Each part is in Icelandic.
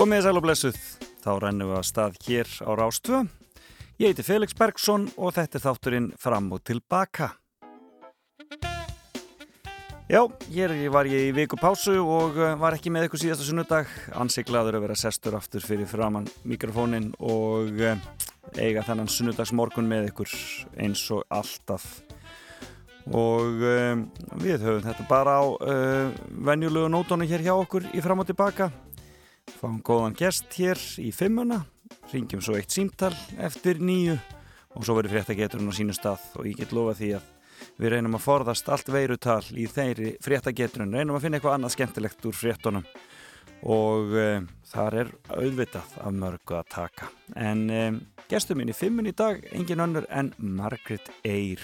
Komið sæl og blessuð, þá rennum við að stað hér á Rástvö. Ég heiti Felix Bergsson og þetta er þátturinn fram og tilbaka. Já, hér var ég í viku pásu og eh, var ekki með ykkur síðasta sunnudag. Ansiglaður að vera sestur aftur fyrir framann mikrofónin og eh, eiga þennan sunnudagsmorgun með ykkur eins og alltaf. Og um, við höfum þetta bara á uh, venjulegu nótónu hér hjá okkur í fram og tilbaka fáum góðan gest hér í fimmuna. Ringjum svo eitt símtal eftir nýju og svo verður fréttageturinn á sínu stað. Og ég get lofa því að við reynum að forðast allt veirutal í þeirri fréttageturinn, reynum að finna eitthvað annað skemmtilegt úr fréttunum. Og um, þar er auðvitað af mörgu að taka. En um, gestur minn í fimmun í dag engin önnur en Margret Eyr.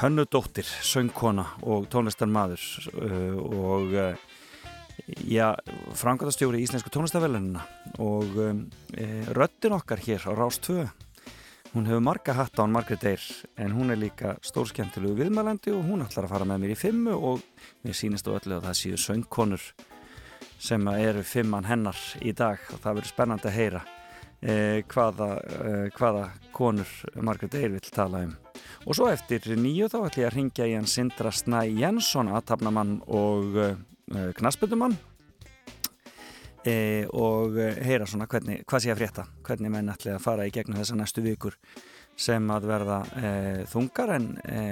Hönnudóttir, söngkona og tónlistarmadur uh, og já, framkvæmastjóri í Íslensku tónlistafélunina og um, e, röttin okkar hér á Rás 2 hún hefur marga hatt á hann Margret Eyr en hún er líka stórskjöntilegu viðmælandi og hún ætlar að fara með mér í fimmu og mér sínist á öllu að það séu söngkonur sem eru fimman hennar í dag og það verður spennandi að heyra e, hvaða, e, hvaða konur Margret Eyr vil tala um. Og svo eftir nýju þá ætlum ég að ringja í hann Sindra Snæ Jensson aðtapnamann og Eh, knaspunumann e, og eh, heyra svona hvernig, hvað sé að frétta? Hvernig menn ætli að fara í gegnum þessa næstu vikur sem að verða e, þungar? En e,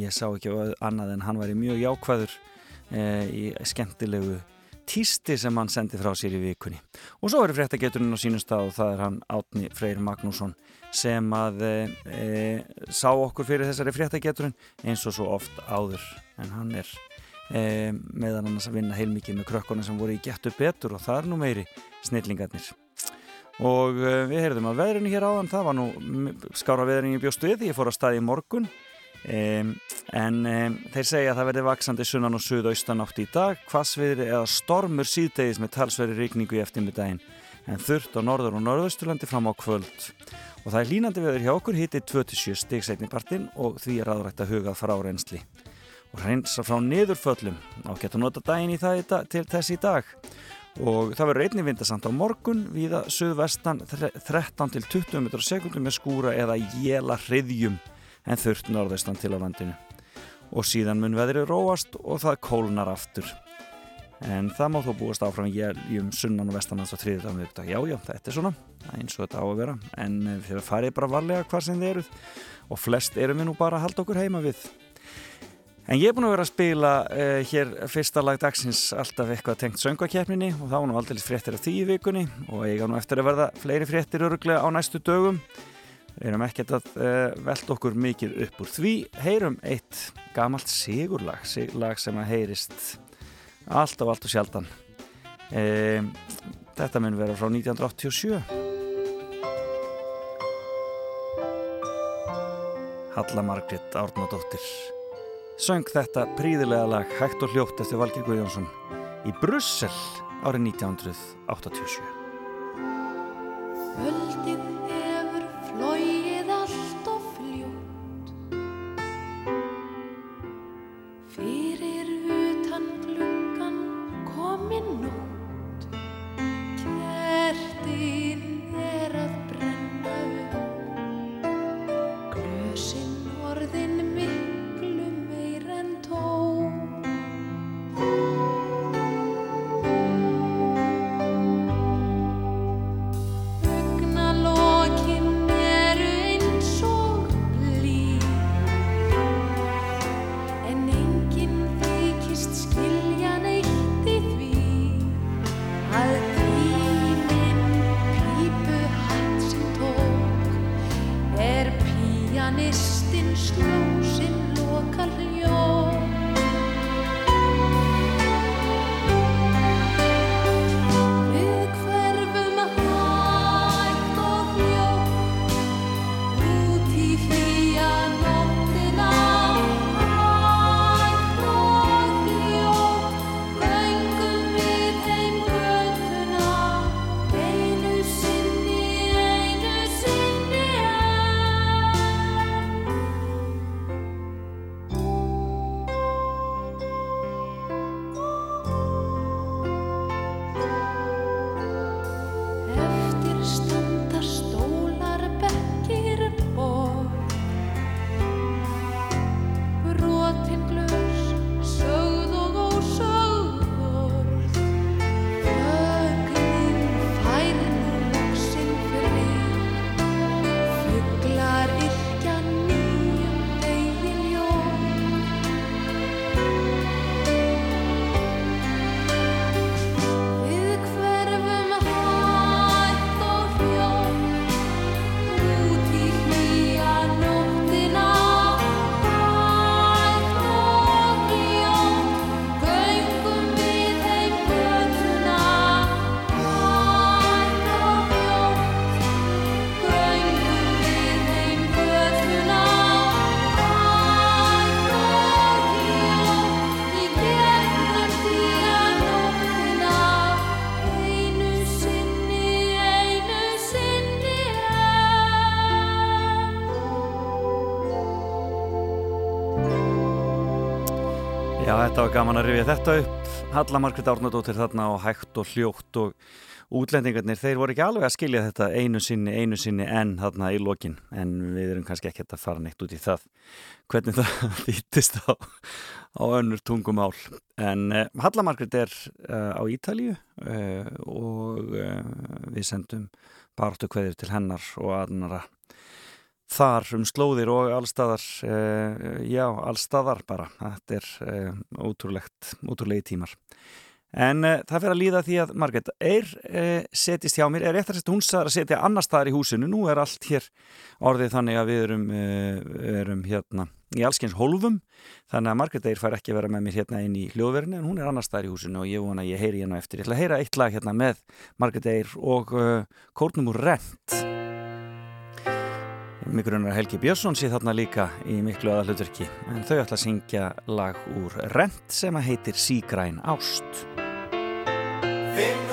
ég sá ekki annað en hann væri mjög jákvæður í skemmtilegu týsti sem hann sendi frá sér í vikunni. Og svo er fréttageturinn á sínum stað og það er hann Átni Freyr Magnússon sem að sá okkur fyrir þessari fréttageturinn eins og svo oft áður. En hann er e, meðan annars að vinna heilmikið með krökkunum sem voru í getu betur og það er nú meiri snillingarnir. Og e, við heyrðum að veðrinu hér áðan það var nú skára veðrinu bjóst við ég fór að staði í morgun. E, en þeir segja að það verði vaksandi sunnan og suðaustan átt í dag hvasviðri eða stormur síðdegis með talsveri ríkningu í eftirmiddaginn en þurft á norður og norðausturlandi fram á kvöld. Og það er línandi veður hjá okkur hittið 27 stigseitnipartin og því er aðrætt að hugað frá reynsli og hreinsa frá niðurföllum. Og geta nota daginn í það í dag, til þess í dag. Og það verður einnig vindasamt á morgun viða suðvestan 13 til 20 metrar sekundum með skúra eða jela hriðjum en þurft norðvestan til á landinu. Og síðan mun veðrið róast og það kólnar aftur. En það má þó búast áfram jéljum sunnan og vestan aðs á þriðið á miðugdag já já þetta er svona eins og þetta á að vera. En þeir farið bara varlega hvað sem þeir eru og flest erum við nú bara að halda okkur heima við En ég er búin að vera að spila uh, hér fyrsta lag dagsins alltaf eitthvað tengt söngvakefninni og þá er nú aldrei fréttir af því í vikunni og ég er nú eftir að verða fleiri fréttir öruglega á næstu dögum. Við erum ekkert að uh, velta okkur mikið upp úr því. Heyrum eitt gamalt sigurlag, sigurlag sem að heyrist allt og allt og sjaldan. Uh, þetta mun vera frá 1987. Halla Margrit Árnadóttir söng þetta príðilega lag hægt og hljótt eftir Valgir Guðjónsson í Brussel árið 1987 þetta var gaman að rifja þetta upp. Halla Margrét Árnadóttir þarna og hægt og hljótt og útlendingarnir, þeir voru ekki alveg að skilja þetta einu sinni, einu sinni en þarna í lokin. En við erum kannski ekki að fara neitt út í það. Hvernig það þýttist á, á önnur tungumál. En uh, Halla Margrét er uh, á Ítalíu uh, og við sendum baráttu kveðir til hennar og aðnara þar um slóðir og allstaðar uh, já, allstaðar bara. Þetta er uh, ótrúlegt ótrúlegi tímar. En uh, það fyrir að líða því að Marget er setist hjá mér, er eftir að hún sagði að setja annar staðar í húsinu, nú er allt hér orðið þannig að við erum, erum hérna í allskyns hólfum. Þannig að Marget Eir fær ekki vera með mér hérna inn í hljóðverðinu en hún er annar staðar í húsinu og ég vona að ég heyri hérna eftir, ég ætla að heyra eitt lag hérna með Marget Eir og kórnum úr Rent Mikrunar Helgi Björnsson sé þarna líka í miklu aða hlutverki en þau ætla að syngja lag úr Rent sem að heitir Sígræn Ást. 525.000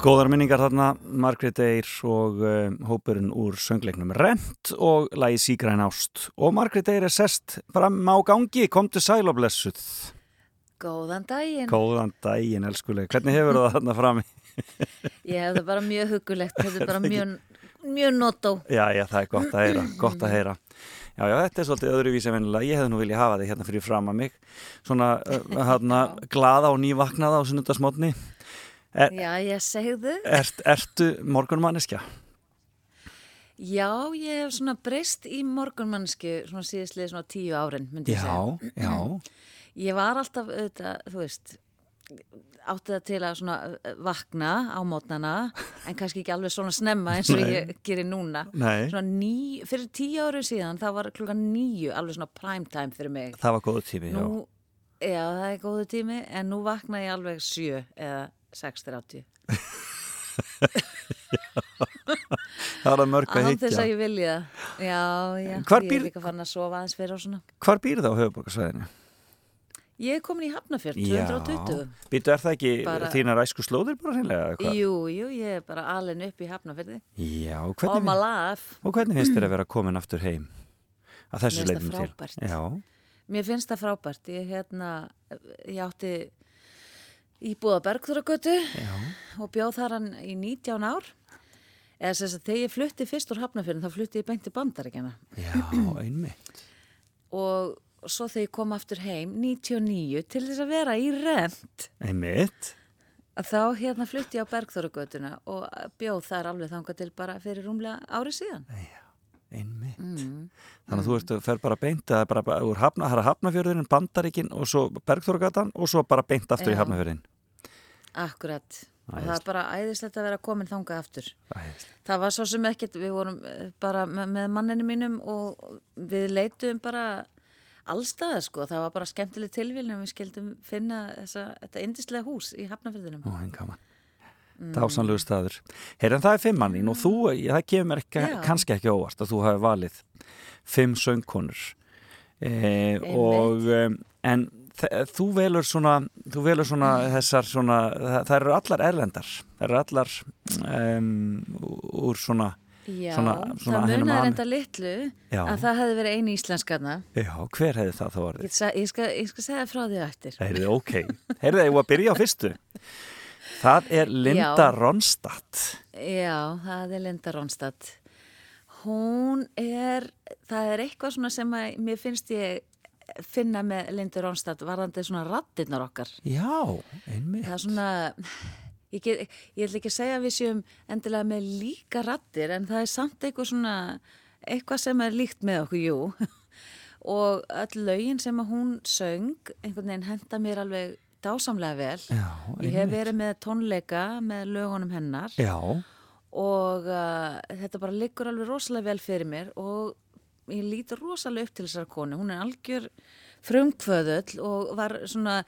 Góðar minningar þarna, Margrét Eir og uh, hópurinn úr söngleiknum Rent og lagi Sígræn Ást. Og Margrét Eir er sest fram á gangi, komdu sæl og blessuð. Góðan daginn. Góðan daginn, elskuleg, hvernig hefur það þarna fram Ég hef það bara mjög hugulegt, þetta er bara mjög, mjög notó. Já, já, það er gott að heyra, gott að heyra. Já, já, þetta er svolítið öðruvísi vennilega, ég hefði nú viljað hafa þig hérna fyrir fram að mig. Svona, uh, hérna, glaða og nývaknaða á sunnundasmotni er, Já, ég segðu. ert, Ertu morgunmanneskja? Já, ég hef svona breyst í morgunmannsku svona síðislega svona tíu árin, myndi ég segja. Já, já Ég var alltaf, auðvitað, þú veist, átti það til að svona vakna á mótnana, en kannski ekki alveg svona snemma eins og ég gerir núna. Nei. Svona ný, fyrir tíu árin síðan, það var klukkan níu, alveg svona prime time fyrir mig. Það var góðu tími, já Nú, já, það er góðu tími, en nú vakna ég alveg sjö eða 6.30. Það er að mörg að Án þess higgja að ég vilja. Já, já, Hvar ég býr- er líka fann að sofa aðeins fyrir og svona. Hvar býr það á höfuborgarsvæðinu? Ég er komin í Hafnafjörð, Já, 220. býtu er það ekki Bara- þínar æsku slóðir bara hvað? Jú, jú, ég er bara alin upp í Hafnafjörði. Já, hvernig, my life. og hvernig finnst þér að vera komin aftur heim? Að þessu Mér finnst það leitum til? frábært. Já, Mér finnst það frábært. Ég, hérna, ég átti íbúða Bergþóragötu já, og bjóð þar hann í 19 ár. Eða þess að þegar ég flutti fyrst úr Hafnafjörðin þá flutti ég beint til bandaríkjana. já, einmitt. Og svo þegar ég kom aftur heim 99 til þess að vera í rent. Einmitt. að Þá hérna flutti ég á Bergþóragötuna og bjóð þar alveg þangað til bara fyrir rúmlega ári síðan. Einmitt. Mm. Þannig að þú ert að fer bara beint að bara, bara úr hafna, það er hafnafjörðurinn, bandaríkin og svo Bergþórgatan og svo bara beint aftur í Já. hafnafjörðin. Akkurat. Og það er bara æðislegt að vera komin þangað aftur. Æðislegt. Það var svo sem ekkert, við vorum eh, bara með, manninu mínum og við leituðum bara allstaðar sko. Það var bara skemmtileg tilvílnum við skildum finna þessa, þetta indislega hús í Hafnafjörðunum. Ó, en. Mm. Dásanlegu staður. Heyrðan það er fimmannín og þú, það kemur ekki, kannski ekki óvart að þú hafi valið fimm söngkonur. E, og, en þú velur svona, þú velur svona þessar svona, það, það eru allar erlendar. Það eru allar um, úr svona, Já, Svona- svona það an- reynda litlu Já. að það hefði verið eini íslenskarna. já, hver hefði það þá orðið? Ég, ég, ég skal segja frá því á eftir. Heyrði, ok. Heyrði, ég var að byrja á fyrstu. Það er Linda Já. Ronstadt. Já, það er Linda Ronstadt. Hún er, það er eitthvað svona sem að mér finnst ég finna með Linda Ronstadt varðandi svona rattirnar okkar. Já, einmitt. Það er svona, ég, get, ég ætla ekki að segja við séum endilega með líka rattir en það er samt eitthvað svona, eitthvað sem er líkt með okkur, jú. Og öll lögin sem að hún söng, einhvern veginn henda mér alveg dásamlega vel. Já, Ég hef verið með tónleika með lögunum hennar Já, og uh, þetta bara liggur alveg rosalega vel fyrir mér og ég lítur rosalega upp til þessar konu. Hún er algjör frumkvöðull og var svona,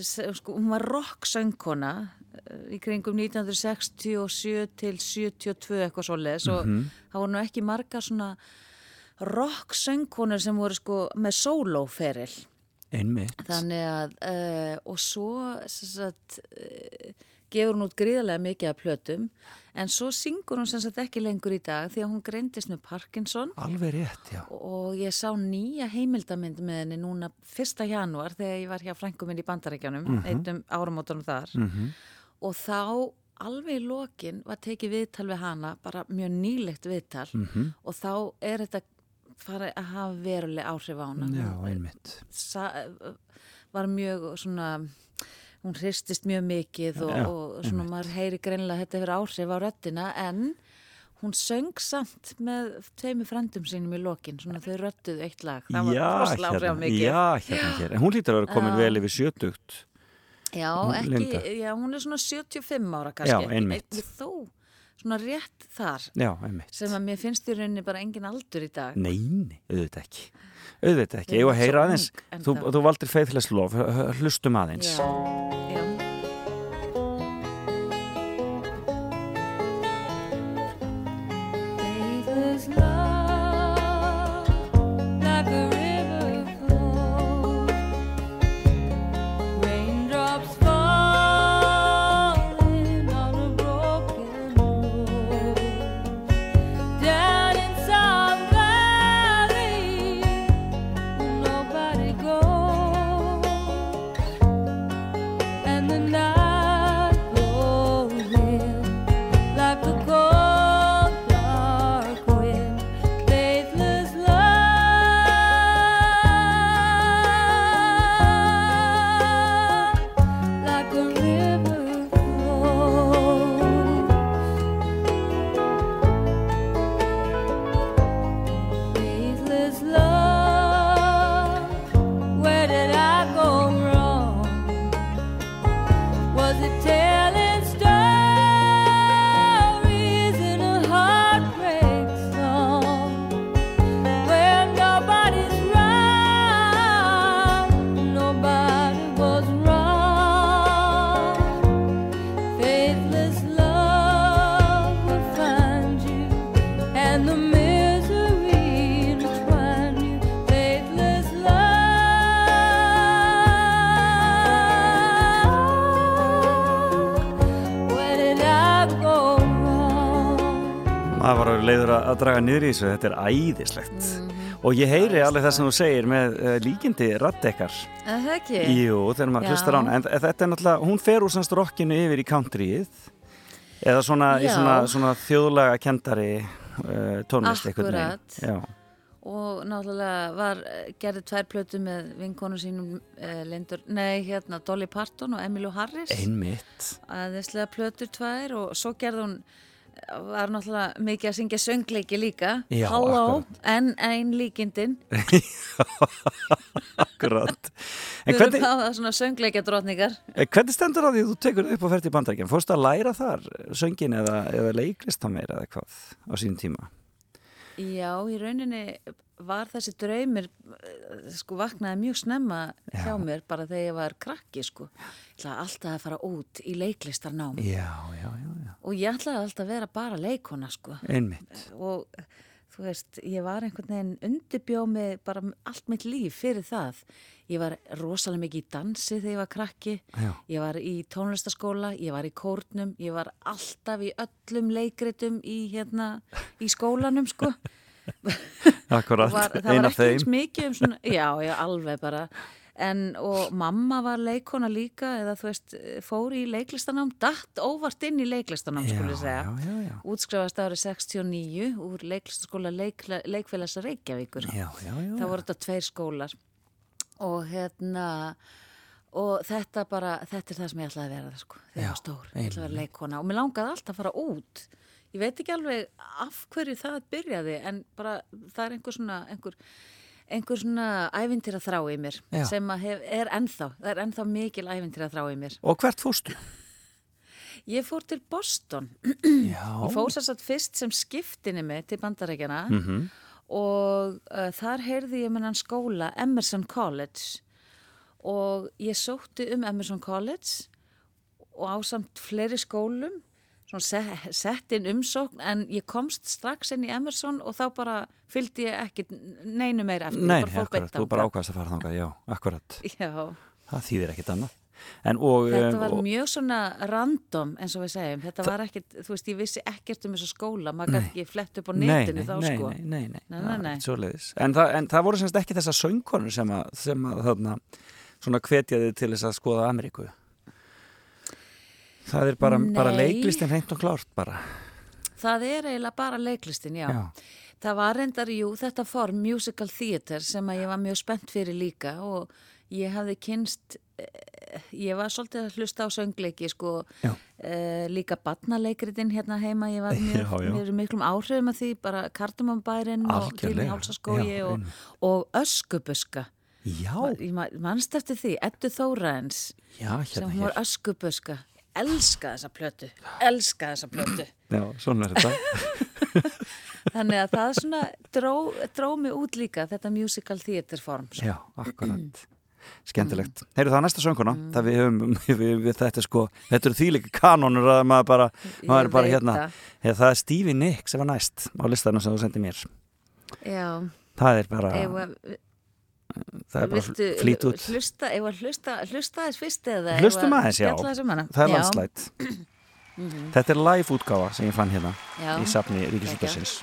sko, hún var rock-söngkona uh, í kringum 1967 til 72 eitthvað svoleiðis og það voru nú ekki margar svona rock-söngkonur sem voru sko með sólóferil. Einmitt. Þannig að, uh, og svo sem sagt, uh, gefur hún út gríðarlega mikið af plötum, en svo syngur hún sem sagt ekki lengur í dag því að hún greindist með Parkinson Alveg rétt, já. og ég sá nýja heimildamynd með henni núna 1. janúar þegar ég var hjá frængu minn í Bandaríkjanum, mm einnum áramótunum þar Mhm. og þá alveg í lokin var tekið viðtal við hana, bara mjög nýlegt viðtal Mhm. og þá er þetta farið að hafa veruleg áhrif á hana. Já, einmitt. sa, var mjög svona hún hristist mjög mikið og, Já, og svona maður heyri greinlega að þetta hefur áhrif á röddina en hún söng samt með tveimur frendum sínum í lokin svona þau rödduðu eitt lag það var Já, rosalega áhrif á hérna, mikið já, hérna hér. En hún lítur að vera komin Já. vel yfir sjötugt. Já, Hún- ekki, já, hún er svona 75 ára kannski Já, einmitt. Ekki þó svona rétt þar Já, sem að mér finnst í rauninni bara engin aldur í dag Nei, nei, auðvitað ekki. Auðvitað ekki. Ég var að heyra aðeins. Þú, þú valdir h- Hlustum aðeins. Já, að draga niður í þessu, þetta er æðislegt Mhm. og ég heyri alveg það sem þú segir með uh, líkindi raddekkar Er Það ekki? Jú, þegar maður hlustar á hana en þetta er náttúrulega, hún fer úr semst rockinu yfir í countryið eða svona, svona, svona þjóðlega kendari uh, tónlist veginn. Akkúrat. Já, Og náttúrulega var, eh, gerði tvær plötu með vinkonu sínum uh, Lindur, nei hérna Dolly Parton og Emilu Harris. einmitt Aðeinslega plötur tvær og svo gerði hún, var náttúrulega mikið að syngja söngleiki líka. Já, Halló, akkurat. en ein líkindin. Akkurat erum hvernig, það svona söngleikja drotningar. en hvernig stendur á því að þú tekur upp og fer til bandarækjum? Fórstu að læra þar söngin eða, eða leiklist á meir eða hvað á sínum tíma? Já, í rauninni var þessi draumir eh, sko vaknaði mjög snemma hjá mér bara þegar ég var krakki sko. Ég ætlaði alltaf að fara út í leiklistarnám Já, já, já, já. og ég ætlaði alltaf að vera bara leikona sko. Einmitt. og þú veist, ég var einhvern veginn undirbjóð með bara allt mitt líf fyrir það. Ég var rosalega mikið í dansi þegar ég var krakki, Já. ég var í tónlistaskóla, ég var í kórnum, ég var alltaf í öllum leikritum í, hérna, í skólanum sko. Akkurat, var, það ein var af ekki þeim. mikið um svona, já, já, alveg bara en, og mamma var leikona líka eða þú veist, fór í leiklistanám datt óvart inn í leiklistanám ég segja, útskrifast árið 69 úr leiklistaskóla leik, leikfélags Reykjavíkur, Já, já, já. það voru þetta tveir skólar. Og hérna og þetta bara, þetta er það sem ég ætlaði að vera sko, þegar ég var stór, ég ætlaði að vera leikona og mér langaði alltaf að fara út. Ég veit ekki alveg af hverju það byrjaði en bara það er einhver svona einhver, einhver svona ævintýra þrá í mér Já. sem að hef, er ennþá það er ennþá mikil ævintýra þrá í mér Og hvert fórstu? ég fór til Boston Já. ég fór sér satt fyrst sem skiptinni mig til bandarækjana Mhm. og uh, þar heyrði ég með hann skóla Emerson College og ég sótti um Emerson College og á samt fleiri skólum sett inn umsókn en ég komst strax inn í Emerson og þá bara fylgdi ég ekki neinu meira eftir, Nei, ég bara fór akkurat, þú bara ákvæmst að fara þangað, já, akkurat. Já, Það þýðir ekkit annað. En og... þetta um, var og, mjög svona random eins og við segjum, þetta var ekkert, þú veist, ég vissi ekkert um þessu skóla, maður gæti ekki flett upp á netinu nei, þá nei, sko. nei, nei, nei, Nei, nei, nei. svoleiðis. En, það, en það voru semst ekki þessar söngkonur sem að, sem að þarna, svona hvetjaði til þess að skoða Ameríku. Það er bara, bara leiklistin hreint og klárt bara. Það er eiginlega bara leiklistin, já. Já. Það var reyndar, jú, þetta form musical theater sem að ég var mjög spennt fyrir líka og ég hafði kynst, eh, ég var svolítið að hlusta á söngleiki, sko, eh, líka badnaleikritin hérna heima, ég var mjög, Já, já. mjög miklum áhrifum að því, bara Kardumanbærin og Tími. Hálsaskói og, og Öskubuska. Já, Ég ma- manst eftir því, Eddu Þóraens, já, sem hérna hún var hér. Elska þessa plötu, elska þessa plötu. Já, svona er þetta. Þannig að það svona dró, dró mig út líka þetta musical theater form. sko. Já, akkurat. Skemmtilegt. Heyrðu það er næsta sönguna. Það við höfum, við, við, þetta er sko, þetta eru þýleiki kanonur að maður bara, maður er bara hérna. Eða, það er Stevie Nicks sem var næst á listanum sem þú sendið mér. Já, Það er bara, ef að, það er bara viltu flýt út. hlusta, hlusta, hlusta aðeins fyrst eða Hlustum aðeins, já. Það er landslætt. Þetta er live útgáfa sem ég fann hérna Já. í safni Ríkisútarsins.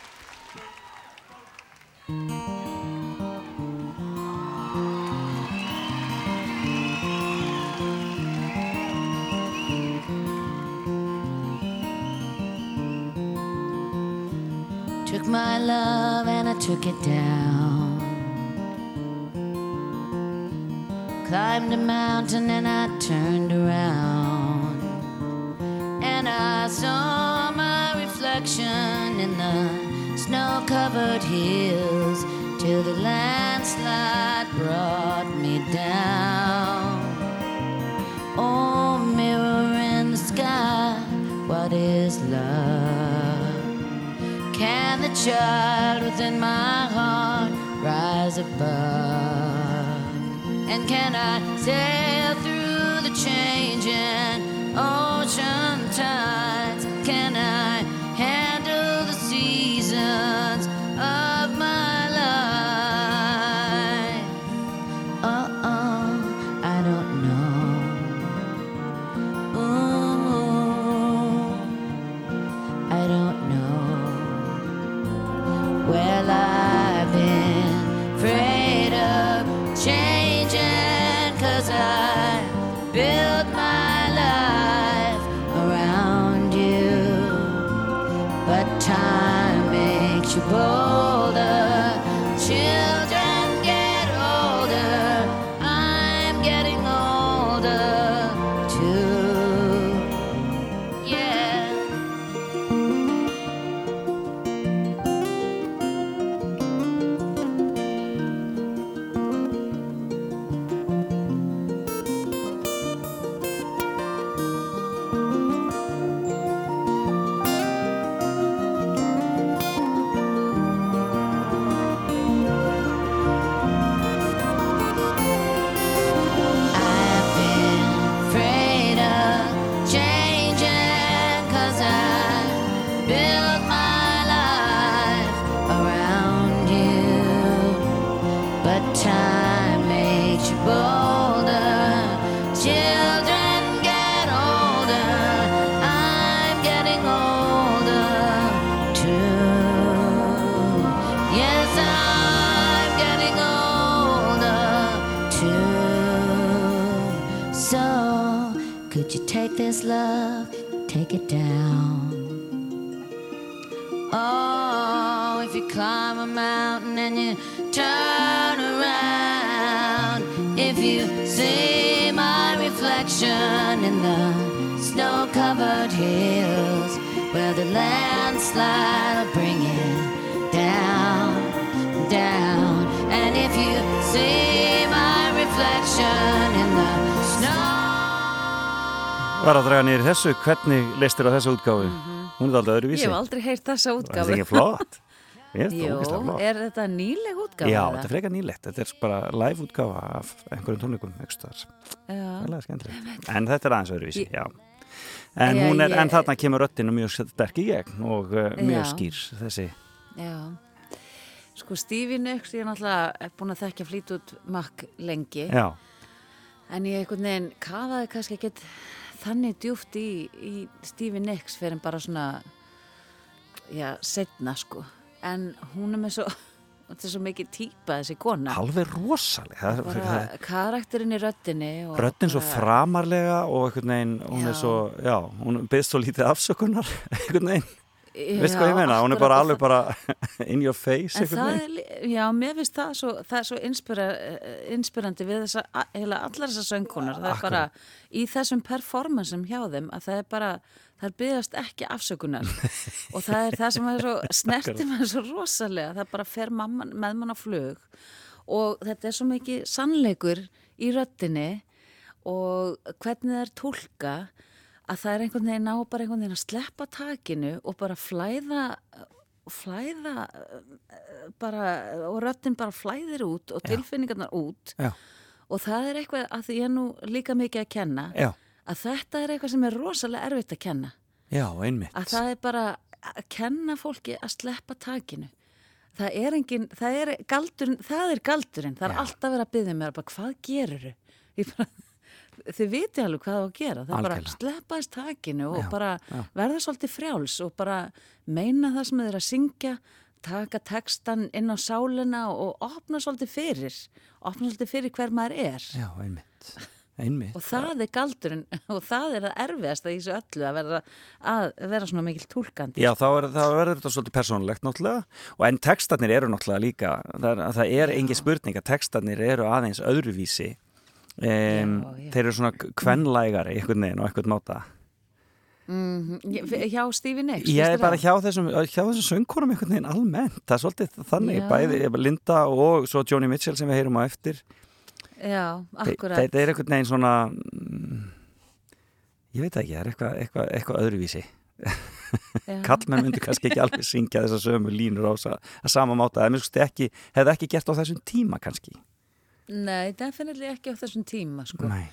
Took my love and I took it down. Climbed a mountain and I turned around. And I saw my reflection in the snow covered hills till the landslide brought me down. Oh, mirror in the sky, what is love? Can the child within my heart rise above? And can I sail through the changing hills where the landslide will bring it down, down, and if you see my reflection in the snow. Var að draga niður þessu, hvernig leistir á þessu útgáfu? Hún er alltaf öðruvísi. Ég hef aldrei heyrt þessa Það er ekki flott. Ég er þetta er nýleg útgáfa? Já, þetta er frekar nýlegt. Þetta er bara live útgáfa af einhverjum tónleikum, ekki stöðar. Já. Það er skemmtilegt. En þetta er aðeins öðruvísi, já. En, hún er, ég- en þarna kemur röttinu mjög sterk í gegn og uh, mjög Já. skýr þessi. Já, sko Stevie Nicks, ég er náttúrulega búin að þekkja flýt út makk lengi, Já, en ég einhvern veginn kafaði kannski ekkert þannig djúft í, í Stevie Nicks fyrir en bara svona, já, setna sko, en hún er með svo, þetta er svo mikið típa þessi kona, alveg rosaleg. Það, bara það, karakterinn í röddinni og Röddin svo framarlega og einhvern veginn, hún Já. er svo, já, hún byrðst svo lítið afsökunar, einhvern veginn. Veist hvað ég meina? Hún er bara alveg bara in your face, er, já, mér finnst það svo, það er svo inspira, eh, inspirandi við þessa, allar þessar söngunar, það er bara í þessum performansum hjá þeim að það er bara, það byggðast ekki afsökunar. Og það er það sem er svo snerti maður svo rosalega, það bara fer mamman, með mann á flug. Og þetta er svo mikið sannleikur í röttinni og hvernig það er tólka að það er einhvern veginn á bara einhvern veginn að sleppa takinu og bara flæða flæða bara, og röttin bara flæðir út og tilfinningarnar út. Já, og það er eitthvað að því ég er nú líka mikið að kenna já, að þetta er eitthvað sem er rosalega erfitt að kenna. Já, einmitt. að það er bara að kenna fólki að sleppa takinu. Það er engin, það er galdurinn það er galdurinn, það er alltaf verið að byggja mér bara hvað gerur þið viti alveg hvað það á að gera það er bara að sleppa þess takinu og Já, bara já. verða svolítið frjáls og bara meina það sem þið er að syngja taka textan inn á sálina og opna svolítið fyrir opna svolítið fyrir hver maður er Já, einmitt. Einmitt. og það er galdurinn og það er það erfiðast í þessu öllu að vera, að vera svona mikil tólkandi Já, þá, er, verður þetta svolítið persónulegt náttúrulega og en textarnir eru náttúrulega líka það, er- það er engin spurning að textarnir eru aðeins öðruvísi um, Já, já. þeir eru svona kvenlægari einhvern veginn og einhvern máta. Mm, hjá Stevie Nicks Ég er bara hjá þessum, hjá þessum söngkorum einhvern veginn almennt, það er svolítið þannig Já. bæði Linda og svo Joni Mitchell sem við heyrum á eftir. Já, Þe- akkurat. þetta er einhvern veginn svona mm, ég veit ekki, það er eitthvað, eitthvað, eitthvað öðruvísi. Kallmenn myndu kannski ekki alveg syngja þessar sömu línur á sa- að sama máta. Það er ekki, hefði ekki gert á þessum tíma kannski Nei, definitely ekki á þessum tíma sko. Nei,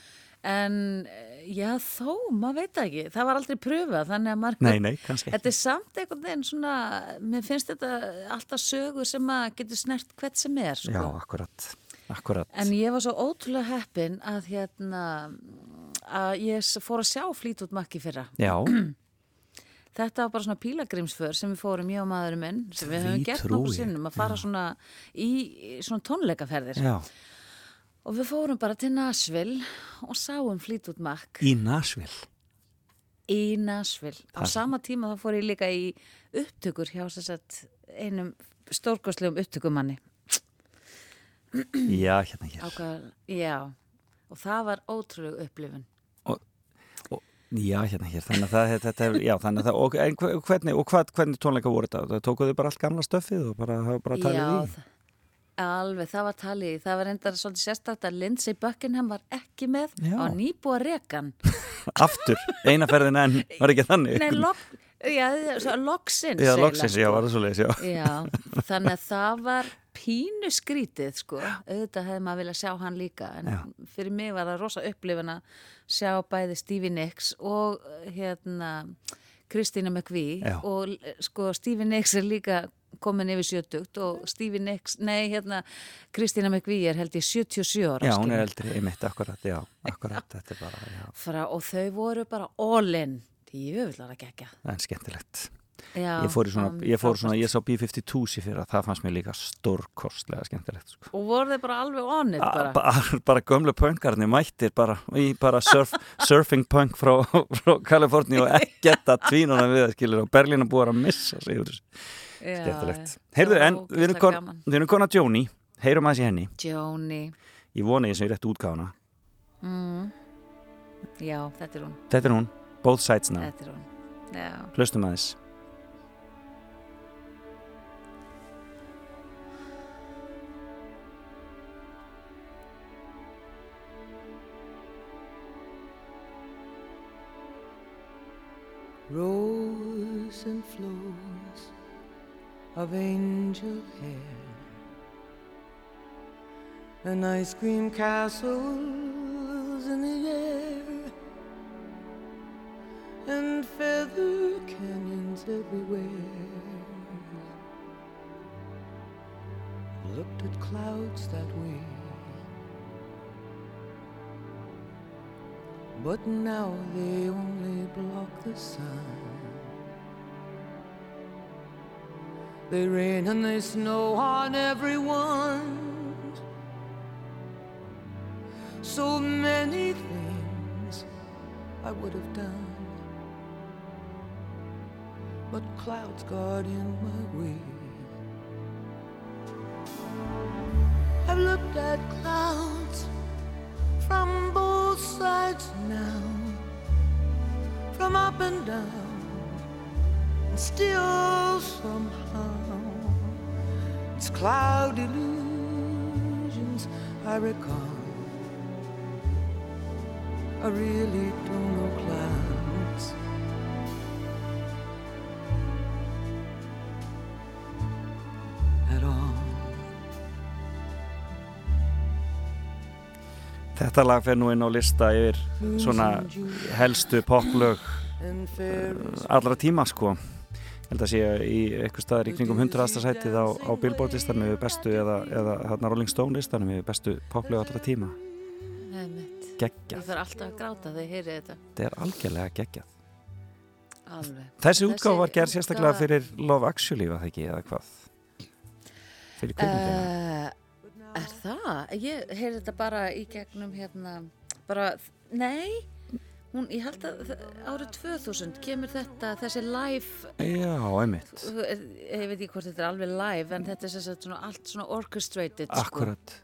En eh, já, þó, maður veit ekki. Það var aldrei pröfað, þannig að maður nei, nei, kannski Þetta er samt einhvern veginn svona Mér finnst þetta alltaf sögur sem að getur snert hvert sem er sko. Já, akkurat, akkurat. En ég var svo ótrúlega heppin að hérna að ég fór að sjá flýt út makki fyrra. Já, Þetta var bara svona pílagrimsför sem við fórum ég og maðurinn minn sem við höfum gert nokkur sinnum að fara svona í svona tónleikaferðir. Já og við fórum bara til Nashville og sáum út makk Í Nashville í Nashville. Á Það- sama tíma þá fór ég líka í upptökur hjá að einum stórkostlegum upptökumanni. Já, hérna hér. Ákvað, já, og það var ótrúleg upplifun. Já, hérna hér. Þannig að það, þetta er, já, þannig að það, og, en hve- hvernig, og hvað, hvernig tónleika voru þetta? Það tókuðu bara allt gamla stöfið og bara, bara talið Já, í? það- alveg, það var talið. Það var endar svolítið sérstakt að Lindsay Buckingham var ekki með Já. á nýbúa rekan. Aftur, eina ferðin en, var ekki þannig? Nei, lok, já, svo loksins. Já, loksins, já, sko. var það svo leiðis, já. Já, þannig að það var pínu skrítið sko, auðvitað hefði maður viljað sjá hann líka en Já. fyrir mig var það rosa upplifun að sjá bæði Stevie Nicks og hérna Kristína McVie Já. og sko Stevie Nicks er líka komin yfir 70 og Stevie Nicks, nei hérna Kristína McVie er held ég 77 ára Já, hún er eldri, einmitt, akkurat, já, akkurat, þetta er bara, já, Frá, og þau voru bara all in. Djöfullar að gegja. En skemmtilegt. Já, Ég fór í svona, var ég fór svona, ég sá B-52 sér fyrir að það fannst mér líka stórkostlega skemmtilegt, sko. og voru þau bara alveg on it bara? bara, bara gömlu punkarnir mættir bara í bara surf, surfing punk frá, frá Kaliforni og ekkert að tvínuna við það skilur og Berlín er búið að missa sig skemmtilegt. já. Heyrðu, en við erum, kon, við erum konar Jóni, heyrum aðeins í henni. Joni, ég vona ég sem ég rétt útgáfuna. Já, þetta er hún. Þetta er hún, both sides now. Þetta er hún. Já, hlustum aðeins. Rows and flows of angel hair. And ice cream castles in the air. And feather canyons everywhere. Looked at clouds that way. But now they only block the sun. They rain and they snow on everyone. So many things I would have done, but clouds got in my way. I've looked at clouds from both sides now, from up and down, and still somehow it's cloud illusions I recall. I really don't know clouds. At all. þetta lag fer nú inn á lista yfir svona helstu poplög fairies allra tíma sko held að sé í eitthvað staðar í kringum 100. sætið á, á Billboard listanum við bestu eða, eða hérna Rolling Stone listanum við bestu poplög allra tíma. Geggjað, þarf alltaf að gráta þegar ég heyri þetta. Þetta er algjörlega geggjað. Alveg. Þessi útgáfa var gerð sérstaklega fyrir Love Actually var það ekki eða hvað? Fyrir kvikmyndina. Uh, Er það? Ég heyri þetta bara í gegnum hérna bara, nei hún, ég held að árið 2000 kemur þetta, þessi live Já, einmitt, ég veit ekki hvort þetta er alveg live en þetta er svona allt svona orchestrated sko. akkurat.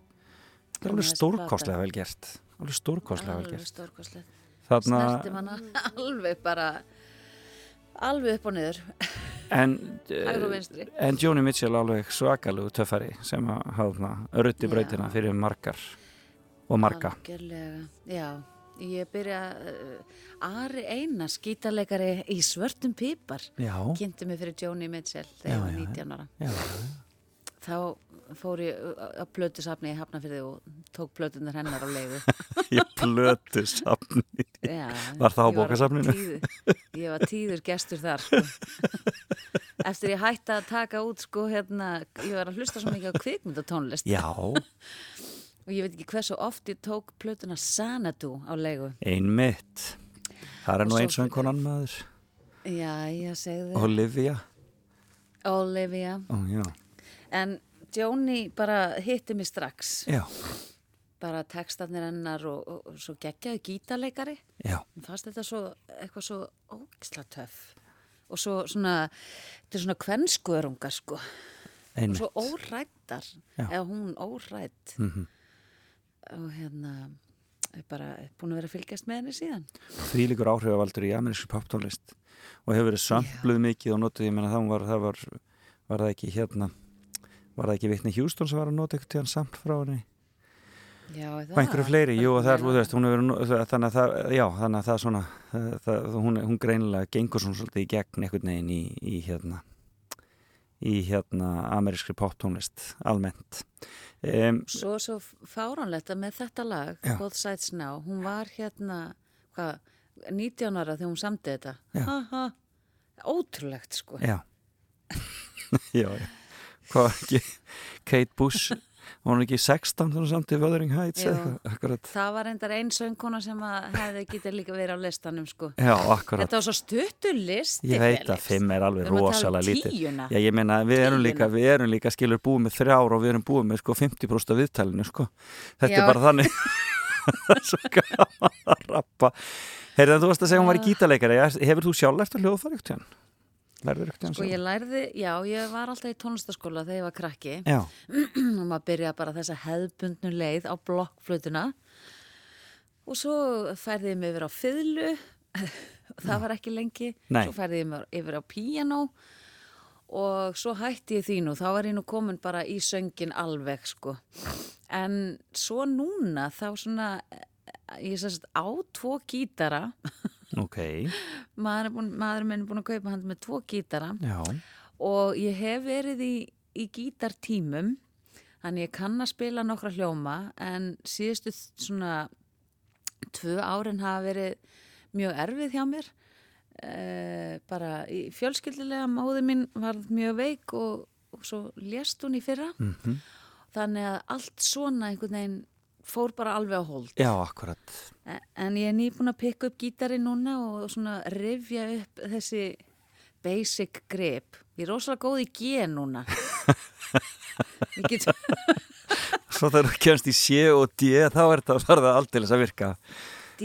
Þetta er alveg stórkostlega vel gert. Alveg stórkostlega vel gert. þarna, snerti manna alveg bara alveg upp og niður. En, vinstri. en Joni Mitchell alveg svakalegu töffari sem að hafa rutti Já. brautina fyrir margar og marga. Algjörlega, já ég byrja uh, Ari Einars, gítarleikari í svörtum pípar Já, kynnti mig fyrir Joni Mitchell Já, þegar ég var já, 19 ára. Já, þá fór ég uh, á plötusafni í Hafnafyrði og tók plötunar hennar á leigu. Ég plötu safni Já, Var það á bókasafninu? Ég var tíður gestur þar sko. Eftir ég hætti að taka út sko hérna, ég var að hlusta svo mikið á kvikmyndatónlist. Já, og ég veit ekki hversu oft ég tók plötuna Sanadu á leigu. Einmitt. Það er Og nú eins og einhvern maður. Já, ég segði Olivia. Olivia. Ó, já. En Jóni bara hitti mig strax. Já, bara textarnir hennar og, og, og svo geggjaðu gítarleikari. Já, Mér fannst þetta svo, eitthvað svo ógisla töff. Og svo svona, þetta er svona kvennskörungar sko. Og einmitt. svo órættar Já. eða hún órætt Mhm. Og hérna er bara búin að vera að fylgjast með henni síðan. Því líkur áhrifavaldur í amerísku poptónlist og hefur verið sampluð mikið og notuð, ég meina það var, það var, var það ekki hérna, var það ekki Vitni Hjústón sem var að nota eitthvað tíðan samt frá henni? Já, og einhverju fleiri, jú, og það er, þú veist, hún hefur, þannig að það, já, þannig að það svona, það, það, hún, hún greinilega gengur svona svolítið í gegn einhvern veginn í, í hérna, í hérna amerískri poptónlist almennt. Um, Svo, svo fáránlegt að með þetta lag, Já. Both Sides Now, hún var hérna, hvað, 19 ára þegar hún samdi þetta. Ha, ha, ótrúlegt, sko. já, já, já, Kate Bush, var hún ekki 16 þannig samt í Wuthering Heights Það var reyndar ein söngkona sem hefði getið líka verið á listanum, sko. já. Þetta var svo stuttur listi, Ég veit að Felix. fimm er alveg um rosalega lítið. Já, ég meina, við erum líka, við erum líka skilur búið með þrjár og við erum búið með sko 50% af viðtælinu, sko. Þetta Já. er bara þannig. Það er svo gaman að rappa. Heyrðu, þú varst að segja hún var í gítarleikari. Hefur þú sjálf eftir hljóðfæri ekkert hérna? Lærður ekkert Sko ég lærði, já, ég var alltaf í tónlistaskóla þegar ég var krakki. Og maður byrjaði bara þessa hefðbundnu leið á blokkflutuna og svo færði ég mig yfir á fiðlu, það var ekki lengi, Nei. svo færði ég mig yfir á píanó. Og svo hætti ég því nú, þá var ég nú komin bara í söngin alveg sko. En svo núna þá svona, ég sérst á tvo gítara, ok. maður, búin, maður minn er búin að kaupa hann með tvo gítara Já, og ég hef verið í, í gítartímum þannig ég kann að spila nokkra hljóma en síðustu svona tvö árin hafa verið mjög erfið hjá mér e, bara í fjölskyldilega móði mín var mjög veik og, og svo lést hún í fyrra mhm. þannig að allt svona einhvern veginn fór bara alveg á hold já, akkurat. En- En ég er nýbúin að pikka upp gítari núna og svona rifja upp þessi basic grip. Ég er rosalega góð í G núna. Ég get, Svo þegar þú kemst í C og D, þá er þetta að það aldeilis að virka.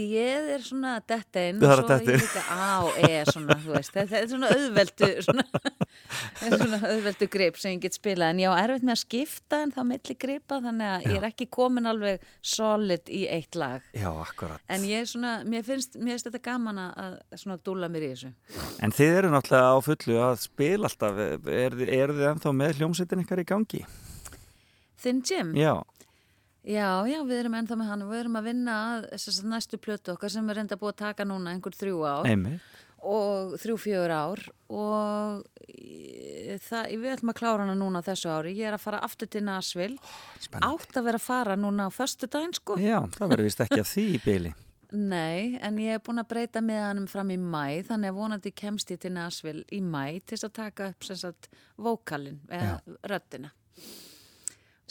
D-ið er svona detta inn Það og er að svo er ég inn. líka A og E svona, þú veist. Þetta er svona auðveldu, svona, er svona auðveldu grip sem ég get spilað. En ég á erfitt með að skipta en þá milli gripa þannig að ég er ekki komin alveg solid í eitt lag. Já, akkurat. En ég er svona, mér finnst, mér finnst þetta gaman að að svona dúla mér í þessu. En þið eru náttúrulega á fullu að spila alltaf. Er, er þið ennþá með hljómsveitin ykkar í gangi? Þinn Jim? Já, Já, já, við erum ennþá með hann og við erum að vinna að næstu plötu okkar sem við reynda búið að taka núna einhver þrjú ár einmitt. og þrjú fjögur ár og það, við ætlum að klára hana núna þessu ári. Ég er að fara aftur til Nashville, átt að vera að fara núna á föstu daginn sko. Já, það verður vist ekki að því í byli. Nei, en ég er búin að breyta miðanum fram í mæ, þannig að vonandi kemst ég til Nashville í mæ til að taka upp sem sagt vókalinn, eða röddina.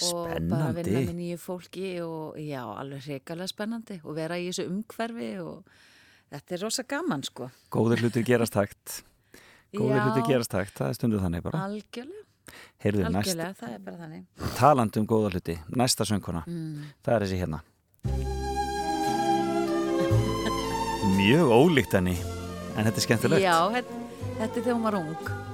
Og bara vinna Spennandi. með nýju fólki og já, alveg hrikalega spennandi og vera í þessu umhverfi og þetta er rosa gaman sko. Góður hlutir gerast hægt. Góður Já. hlutir gerast hægt, það er stundu þannig bara. Algjörlega, Heyrðu, næst, algjörlega, það er bara þannig. talandi um góða hluti, næsta söngkona, Mm. það er þessi hérna. Mjög ólíkt henni, en þetta er skemmtilegt. Já, þetta, þetta er þegar hún var ung.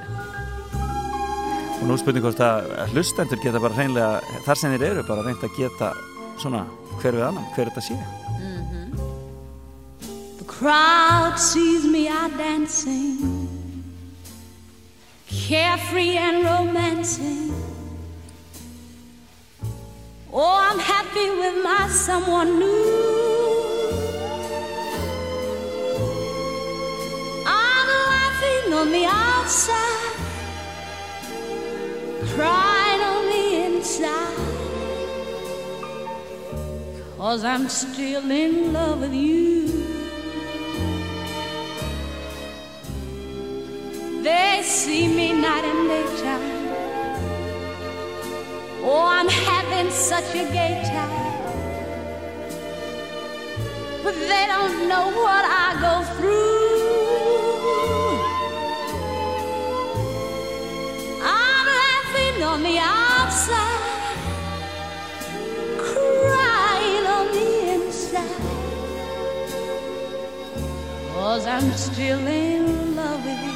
Og nú spurning hvort að hlustendur geta bara hreinlega, þar sem þeir eru, bara reynd að geta svona hver við annan, hver þetta sé. The crowd sees me out dancing, carefree and romancing. Oh, I'm happy with my someone new. I'm laughing on the outside, crying on the inside. Cause I'm still in love with you. They see me night and daytime. Oh, I'm having such a gay time. But they don't know what I go through. outside, crying on the inside. Cause I'm still in love with you.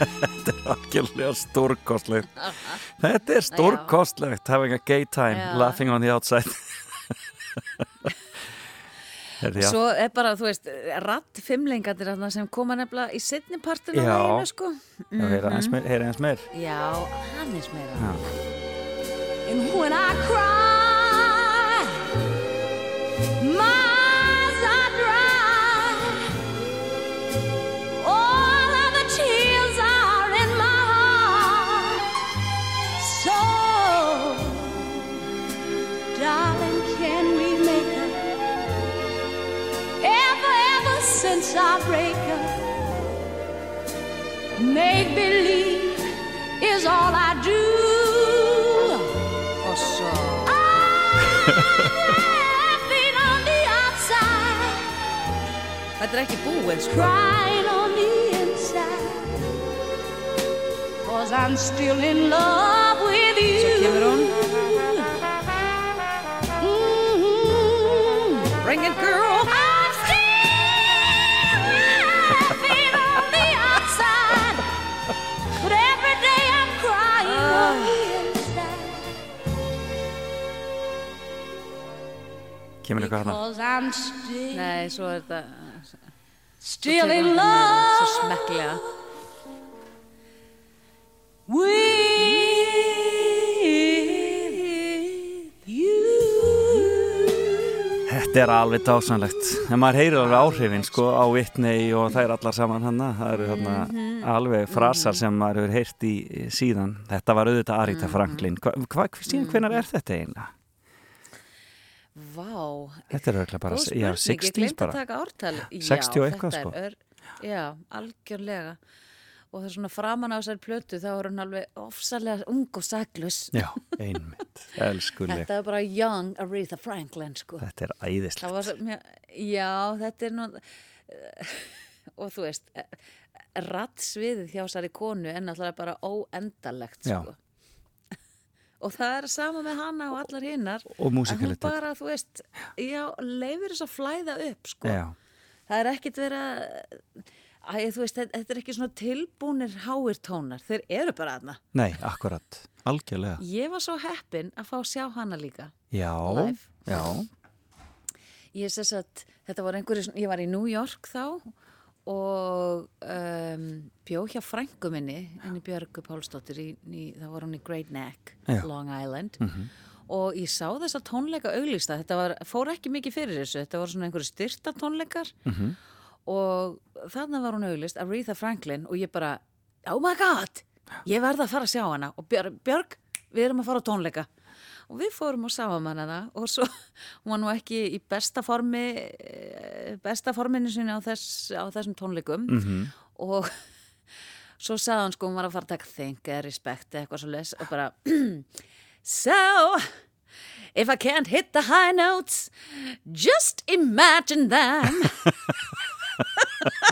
Þetta er algjörlega stórkostlegt. Þetta er stórkostlegt, having a gay time, laughing on the outside. Herri. Svo er bara, þú veist, ratt fimmlingarnir þarna sem koma nefnilega í setni partinu Já. læginu, sko. Eins meir, heyra eins meir. Já, hann er meira. And when I cry, since our breakup, make believe is all I do. Og svo, Laughing on the outside, þetta er ekki búið, sko. crying on the inside. Cause I'm still in love with you. Svo kemur hún. Bring it, girl. Eitthvað still, Nei, svo er þetta, still tekur in hann með svo love smekklega. with you. Þetta er alveg dásanlegt en maður heyrir alveg áhrifin sko á Whitney og það er allar saman hana það eru þarna Mhm. alveg frasar sem maður hefur heyrt í síðan þetta var auðvitað Mhm. Arita Franklin hvað, hva, síðan hvenar er þetta eiginlega? Vá, Þetta er auðvitað bara, já, spurning, ég 60s glemt að bara ártal. 60 og Já, eitthvað, sko. er ör- Já, algjörlega. Og það er svona framan á þessari plötu, þá er hún alveg ofsalega ung og saklus. Já, einmitt, elskuleg Þetta er bara young Aretha Franklin, sko. Þetta er æðislegt já, þetta er nú, og þú veist, rattsviðið hjá þessari konu er náttúrulega bara óendalegt, Já. Og það er sama með hana og allar hinnar. Og músikalitet. bara, veist, já, leifir þess að flæða upp, sko. Það er ekkit verið að, æ, veist, þetta er ekki svona tilbúnir háir tónar. Þeir eru bara aðna. nei, akkurat algjörlega Ég var svo heppin að fá sjá hana líka. Já, Live. já, Ég sess að þetta var einhverju, ég var í New York þá og um, bjó hjá frængu minni, henni Björgu Pálsdóttir, í, í, það var hún í Great Neck, Já. Long Island. Og ég sá þessa tónleika auglýsta, þetta var, fór ekki mikið fyrir þessu, þetta voru svona einhverju styrta tónleikar og þarna var hún auglýst, Aretha Franklin. Og ég bara, oh my god, ég verð að fara að sjá hana. Og Björg, Björg við erum að fara á tónleika og við fórum og sáum hana það og svo hún var nú ekki í besta formi eh, besta forminu sinni á, þess, á þessum tónleikum -hmm. og svo sagði hann sko hún var að fara að taka respect eða eitthvað svo les og bara so if I can't hit the high notes just imagine them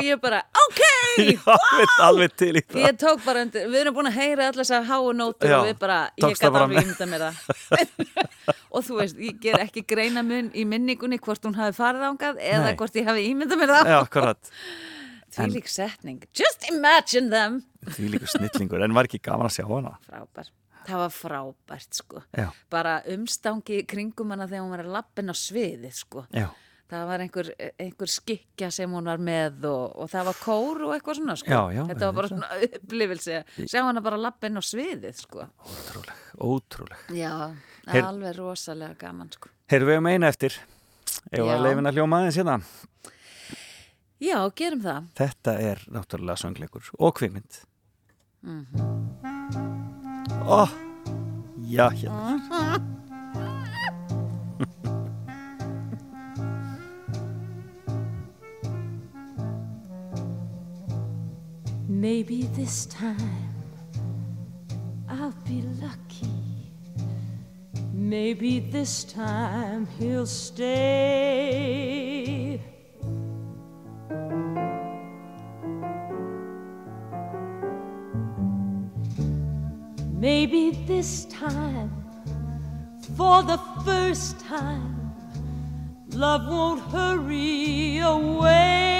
og ég bara ok já alveg, alveg til í það. Ég tók bara undir, við erum búin að heyra allar þessar háu nótur og við bara, ég gæti alveg ímynda mér það. Og þú veist, ég ger ekki greina mun í minningunni hvort hún hafi farið ángað eða Nei. hvort ég hafi ímynda mér það. Já, akkurat, Því lík setning, just imagine them. Því líkur snillingur en var ekki gaman að sjá hana? Frábær, það var frábært sko. Já, bara umstangi kringum hana þegar hún var að lappin á sviðið sko. Já, það var einhver, einhver skikja sem hún var með og, og það var kór og eitthvað svona sko. Já, já, þetta var bara svona upplifilsi sjá hana bara lappin á sviðið sko. ótrúleg, ótrúleg Já, Heyr- alveg rosalega gaman sko. Heyrðu við um einu eftir Ef að leifin að hljóma aðeins hérna Já, gerum það. Þetta er náttúrulega söngleikur og kvikmynd Mhm. Ó, já, hérna Maybe this time I'll be lucky. Maybe this time he'll stay. Maybe this time, for the first time, Love won't hurry away.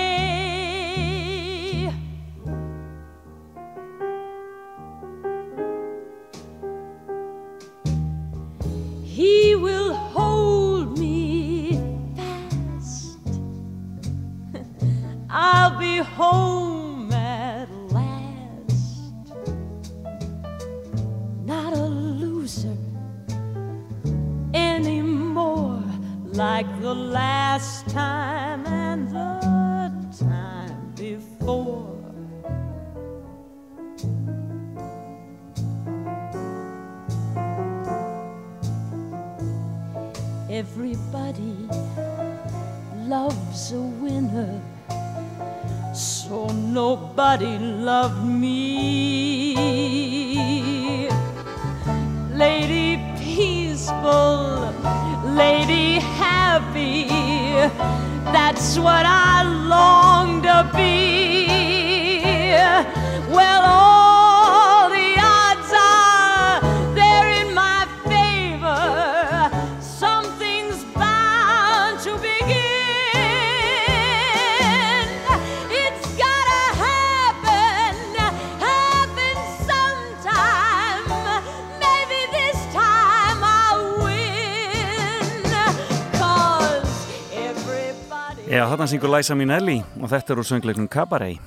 Syngur Liza Minnelli og þetta er úr söngleiknum Cabaret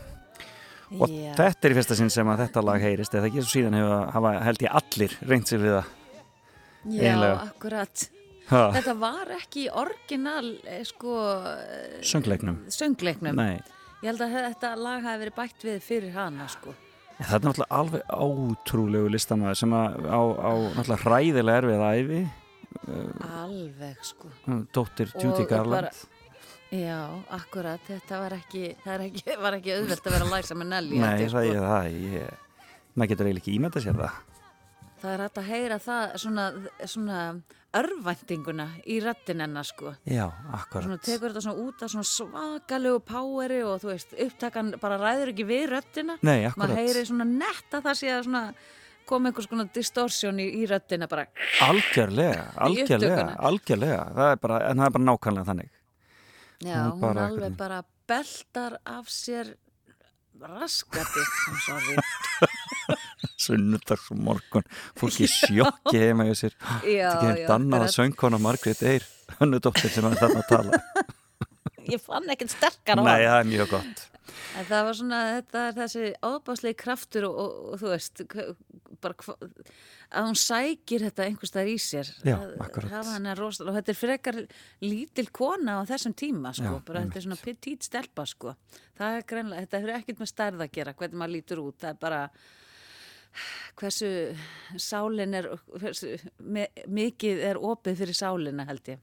og Já. þetta er í fyrsta sinn sem að þetta lag heyrist eða ekki svo síðan hefur hafa held ég allir reynt sér við það Já, eiginlega. akkurat. ha, Þetta var ekki orginal, eh, sko, eh, söngleiknum söngleiknum. Nei, Ég held að þetta lag hafi verið bætt við fyrir hana, sko. En það er náttúrulega alveg ótrúlegu listamæður sem að á, á náttúrulega hræðilega erfið æfi Alveg, sko. dóttir Judy Garland Já, akkurat, þetta var ekki, það ekki, var ekki auðvelt að vera að læsa með Nelly. Nei, ég, það sko. það ég, maður getur eiginlega ekki ímynda sér það Það er hægt að heyra það, svona, svona örvæntinguna í röttin hennar, sko. Já, Svona akkurat tekur þetta svona út af svona svakalegu poweri og þú veist, upptakan bara ræður ekki við röttina. Nei, Maður akkurat heyri svona nett að það sé að svona koma einhvers konar distortion í, í röttina bara. Algjörlega, algjörlega, algjörlega það er bara, en það er bara nákvæmlega þannig Já, Hún hún, bara alveg einhvern- bara beltar af sér raskati, sunnudags og morgun. Fólki sjokki heima hjá sér. Þetta er já, ekki dannað akkurat. söngkona Margrét Eyr hönnu dóttir sem er þarna að tala Ég fann ekkert sterkar á Nei, hann. það er mjög gott En það var svona, þetta er þessi ábáslegi kraftur og, og, og þú veist, bara hva, að hún sækir þetta einhvers staðar í sér. Já, akkurat. það var hennar rosalega, og þetta er frekar lítil kona á þessum tíma, sko, Já, bara þetta er svona petít stelpa, sko. Það er greinlega, þetta hefur ekkert með stærð að gera, hvernig maður lítur út, það er bara hversu sálin er, hversu me, mikið er opið fyrir sálina, held ég.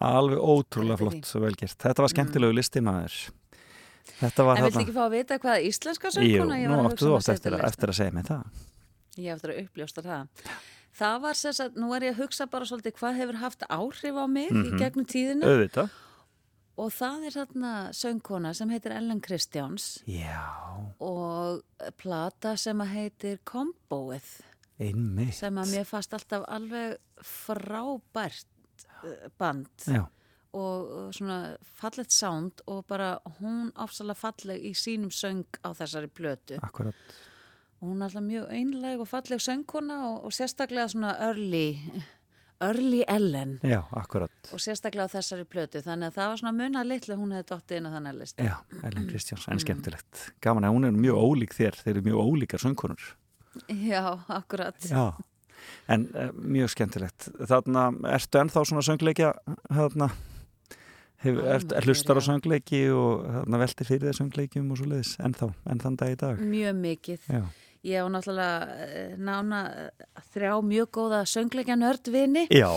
Alveg ótrúlega flott, svo vel gert. Þetta var skemmtilegu listi maður. Þetta var En þarna. ekki fá að vita hvað íslenska Jú, söngkona? Ég nú að áttu þú um setja eftir, að- eftir að segja mig það. Ég eftir að uppljósta það. Það var sem sagt, nú er ég að hugsa bara svolítið hvað hefur haft áhrif á mig Mhm. í gegnum tíðina. Auðvitað. Og það er þarna söngkona sem heitir Ellen Kristjáns. Já, og plata sem að heitir Comboið. Einmitt. Sem að mér fast alltaf alveg frábært band Já, og svona fallegt sound og bara hún áfsalega falleg í sínum söng á þessari plötu. akkurat Og hún er alltaf mjög einleg og falleg söngkona og, og sérstaklega svona early, early Ellen Já, akkurat og sérstaklega á þessari plötu. Þannig að það var svona munað litlu hún hefði dottið inn á þannig list. Já, Ellen Kristjáns, en Mm. skemmtilegt Gaman að hún er mjög ólík þér Þeir eru mjög ólíkar söngkonur Já, akkurat. Já, en uh, mjög skemmtilegt. Þarna, ertu ennþá svona söngleikja Þarna? Hef, er, er hlustar á söngleiki og velti fyrir þeir söngleikjum og svo leiðis ennþá, enn þann dag í dag? Mjög mikið. Já, Ég á náttúrulega eh, nána eh, þrjá mjög góða söngleikja nördvini Já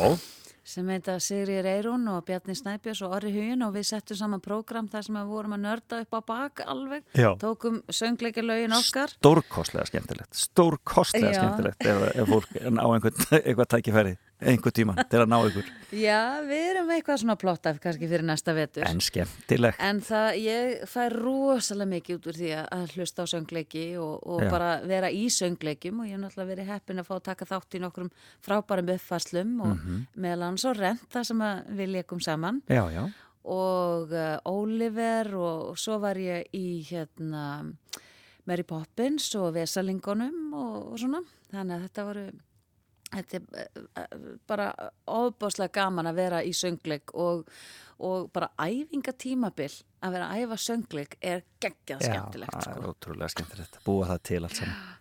sem heita Sigriður Eirún og Bjarni Snæbjörns og Orri Hugin og við settum saman prógram þar sem við vorum að nörda upp á bak alveg. Já. Tókum söngleikja lögin okkar. Stórkostlega skemmtilegt Stórkostlega skemmtilegt ef, ef fólk á einhvern, eitthvað tækifæri einhver tíman til að ná ykkur. Já, við erum eitthvað svona plotta kannski fyrir næsta vetur. en skemmtileg En það, ég fær rosalega mikið út úr því að- hlusta á söngleiki og, og bara vera í söngleikum og ég hef náttúrulega verið heppin að fá að taka þátt í nokkrum frábærum uppfarslum og Mhm. meðal hans og renta sem við leikum saman. Já, já, og uh, Oliver og, svo var ég í hérna Mary Poppins og Vesalingunum og, og svona. Þannig að þetta voru þetta er uh, bara ofbáslega gaman að vera í söngleik og, og bara æfingatímabil að vera að æfa söngleik er geggjað já skemmtilegt það er sko. ótrúlega skemmtilegt búa það til allt saman.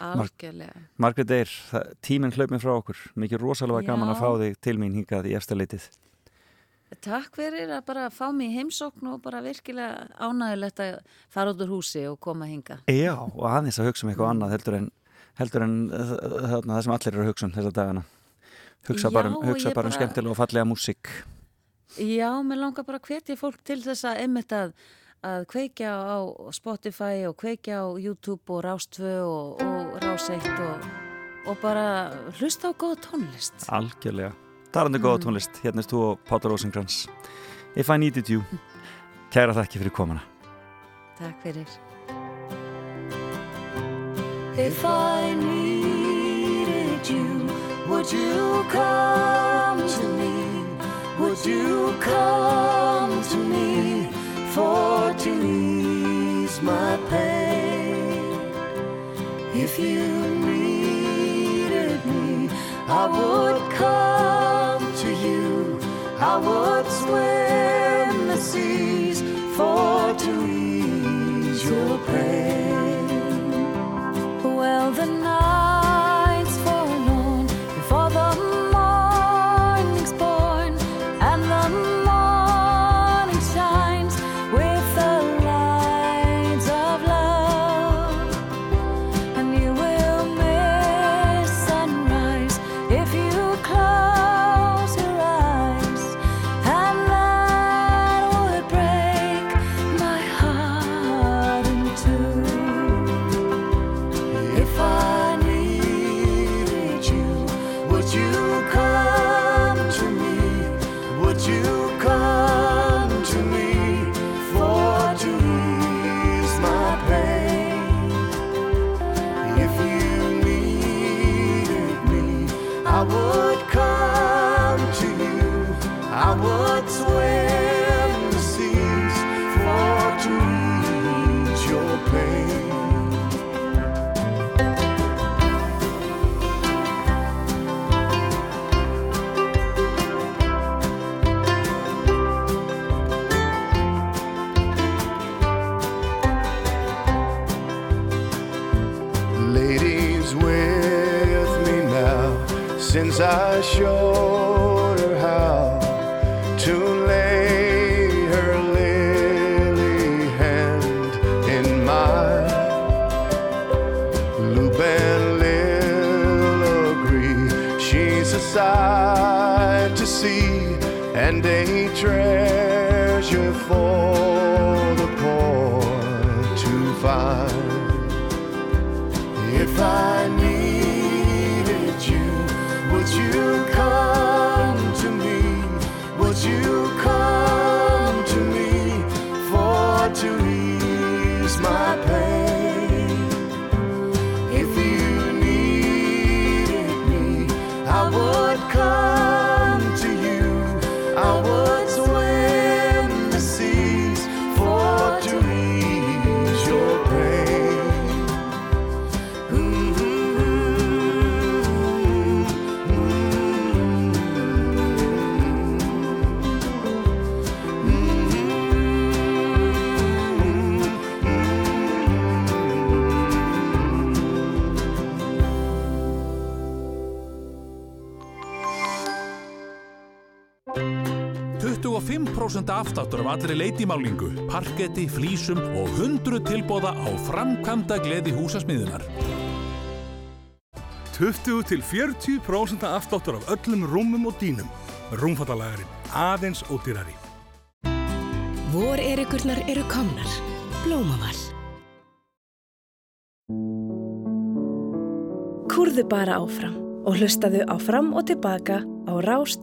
Algjörlega. Margrét Eyr, tíminn hlaup mér frá okkur. Mikið rosalega Já. gaman að fá þig til mín hingað í eftirleitið Takk fyrir að bara fá mig í heimsókn og bara virkilega ánægilegt að fara út úr húsi og koma hinga Já, og aðeins að hugsa um eitthvað annað heldur en, heldur en uh, þarna, það sem allir eru að hugsa um þessa dagana. Hugsa Já, bara um, hugsa bara um bara- skemmtilega og fallega músík. Já, mér langar bara að hvetja fólk til þess að einmitt að, að kveikja á Spotify og kveikja á YouTube og Rástvö og, og Ráseitt og, og bara hlusta á góða tónlist. algjörlega. Talandi góða tónlist, hérna er þú og Pátur Rósengrans If I Needed You Kæra þakki fyrir komuna. Takk fyrir. If I needed you, would you come to me? Would you come to me for to ease my pain? If you needed me, I would come to you. I would swim the seas for to ease your pain. Og 5% afsláttur af allri leitimálingu, parketti, flísum og 100 tilbóða á framkvæmda gleði húsasmiðunar. 20 til 40% afsláttur af öllum rúmum og dýnum. Rúmfattalagarinn aðeins ódýrari. Vor erikurnar eru komnar. Blómaval. Kúrðu bara áfram. og hlustaðu á fram og tilbaka á Rás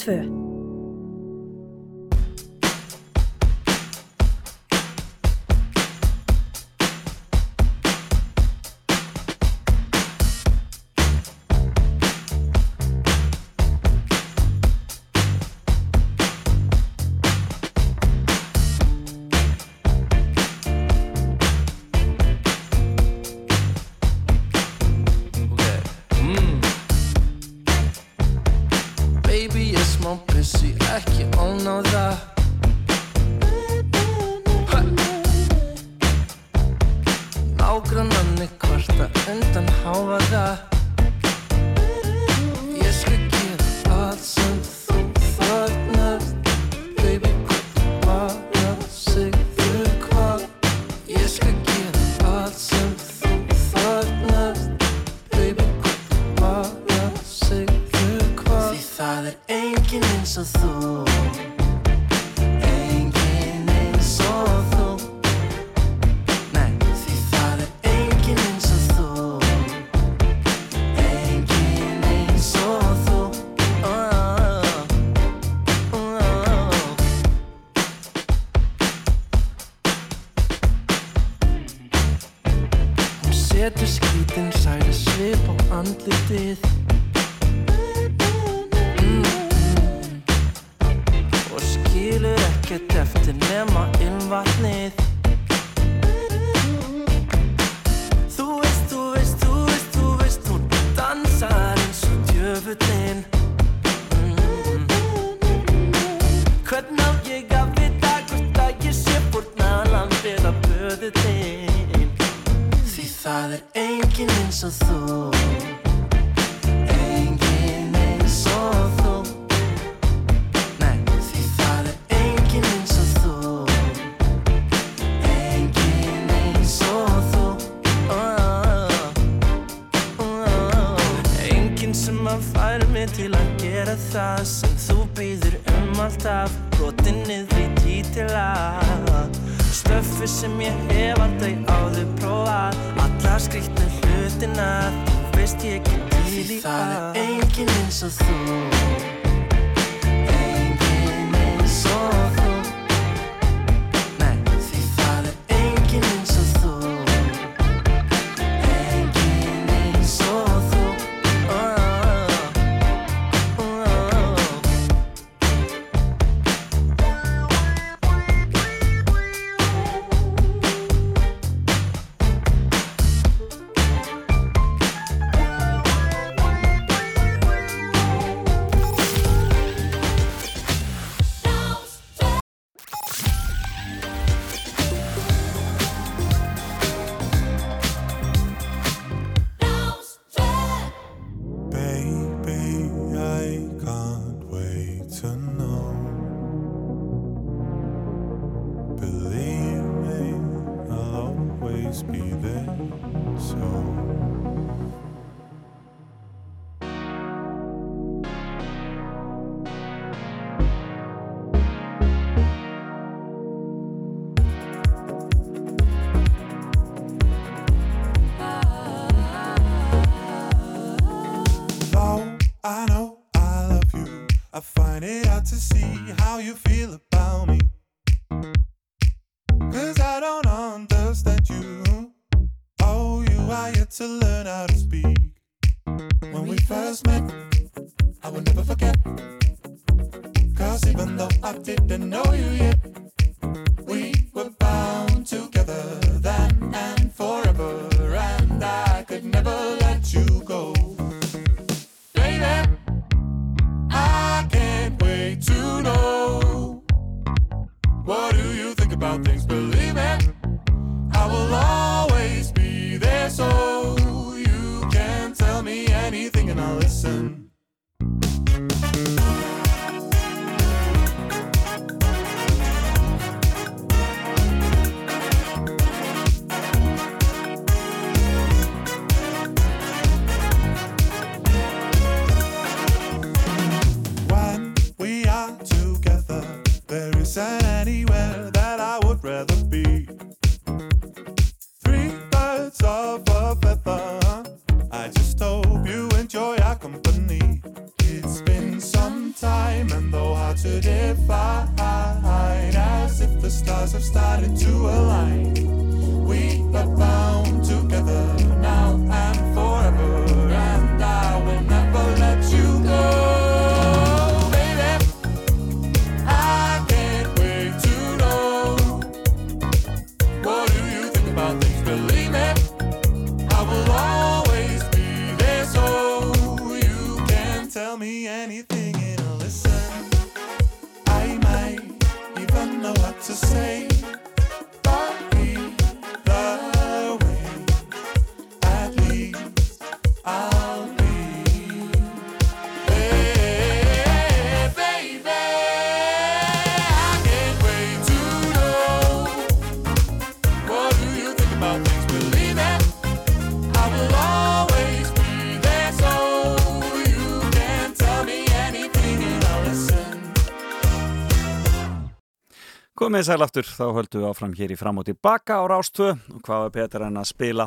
Komið sæl aftur, þá höldum við áfram hér í fram og tilbaka á Rástvö og hvað var betur en að spila?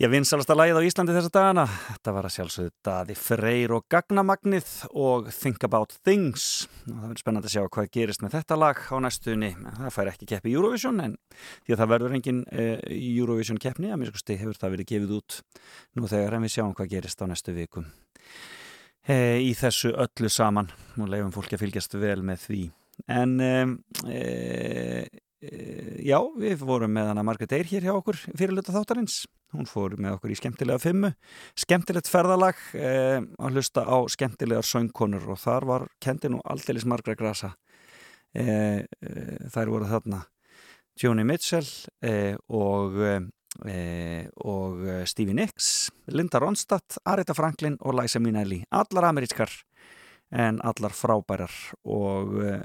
Ég vinsalasta lagið á Íslandi þessa dagana. Þetta var að sjálfsögðu Daði Freyr og Gagnamagnið og Think About Things. Og það verður spennandi að sjá hvað gerist með þetta lag á næstunni. Það fær ekki keppi Eurovision en því að það verður engin uh, Eurovision keppni að mér skoðsti hefur það verið gefið út nú þegar en við sjáum hvað gerist á næstu vikum. E, í þessu öllu saman. Og leifum fólki að fylgjast vel með því en um, e, e, já, við vorum með hana Margaret Eyr hér hjá okkur fyrirluta þáttarins. Hún fór með okkur í skemmtilega fimmu skemmtilegt ferðalag e, að hlusta á skemmtilegar söngkonur og þar var kendi nú aldeilis margra grasa. E, e, þær voru þarna Joni Mitchell e, og e, og Stevie Nicks Linda Ronstadt, Arita Franklin og Liza Minnelli, allar amerískar en allar frábærar og uh,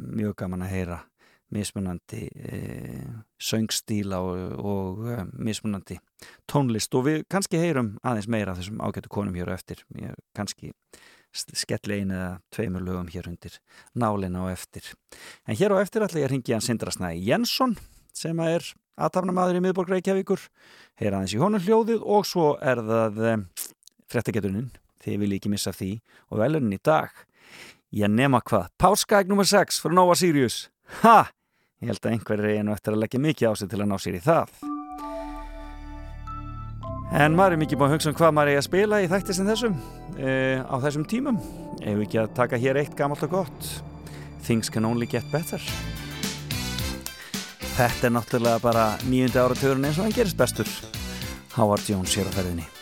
mjög gaman að heyra mismunandi uh, söngstíla og, og uh, mismunandi tónlist. Og við kannski heyrum aðeins meira af þessum ágættu konum hér á eftir. Ég kannski skelli einu eða tveimur lögum hér undir nálina á eftir. En hér á eftir ætla ég að ringi hann Sindrasnæði Jensson sem er aðtafna maður í miðborg Reykjavíkur. Heyra aðeins í honum hljóðið og svo er það fréttagetunin þið vil ekki missa því og velunin í dag. Ég nema hvað, Páskaegg nr. 6 fyrir Nova Sirius. Ha, ég held að einhverju er nú eftir að leggja mikið á sig til að ná sér í það. En maður er mikið búin að hugsa um hvað maður er að spila í þætti sem þessum e, á þessum tímum. Ef við ekki að taka hér eitt gamalt og gott? Things Can Only Get Better. Þetta er náttúrulega bara nýjundi áratugurinn eins og hann gerist bestur. Howard Jones hér á ferðinni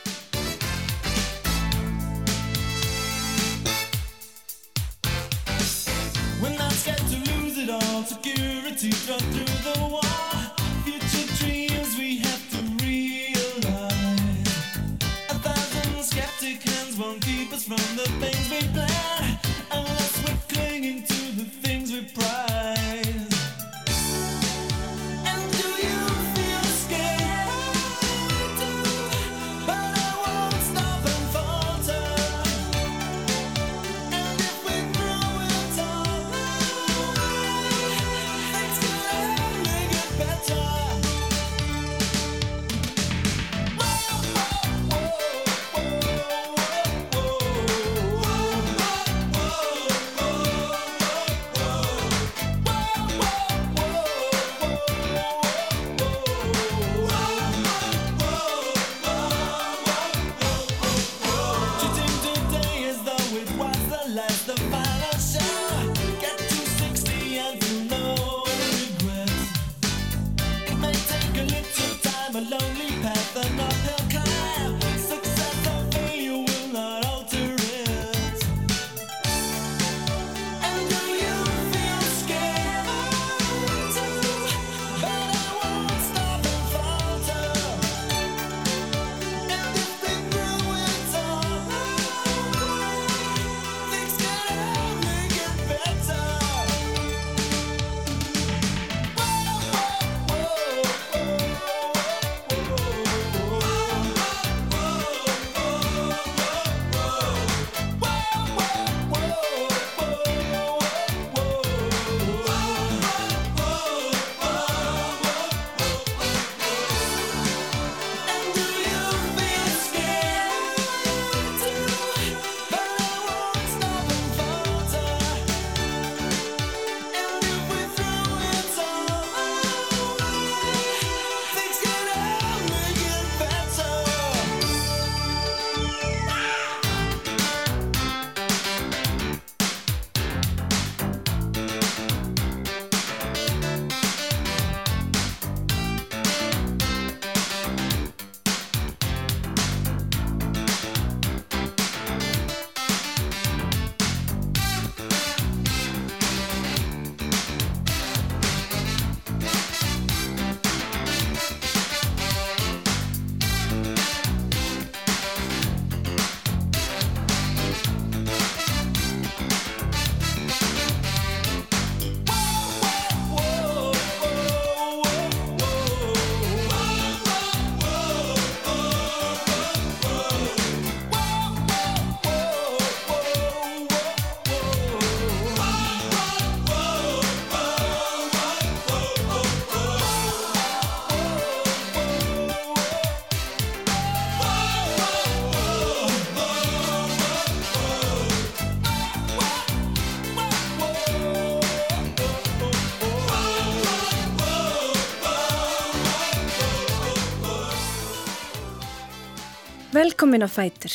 Velkomin á Fætur.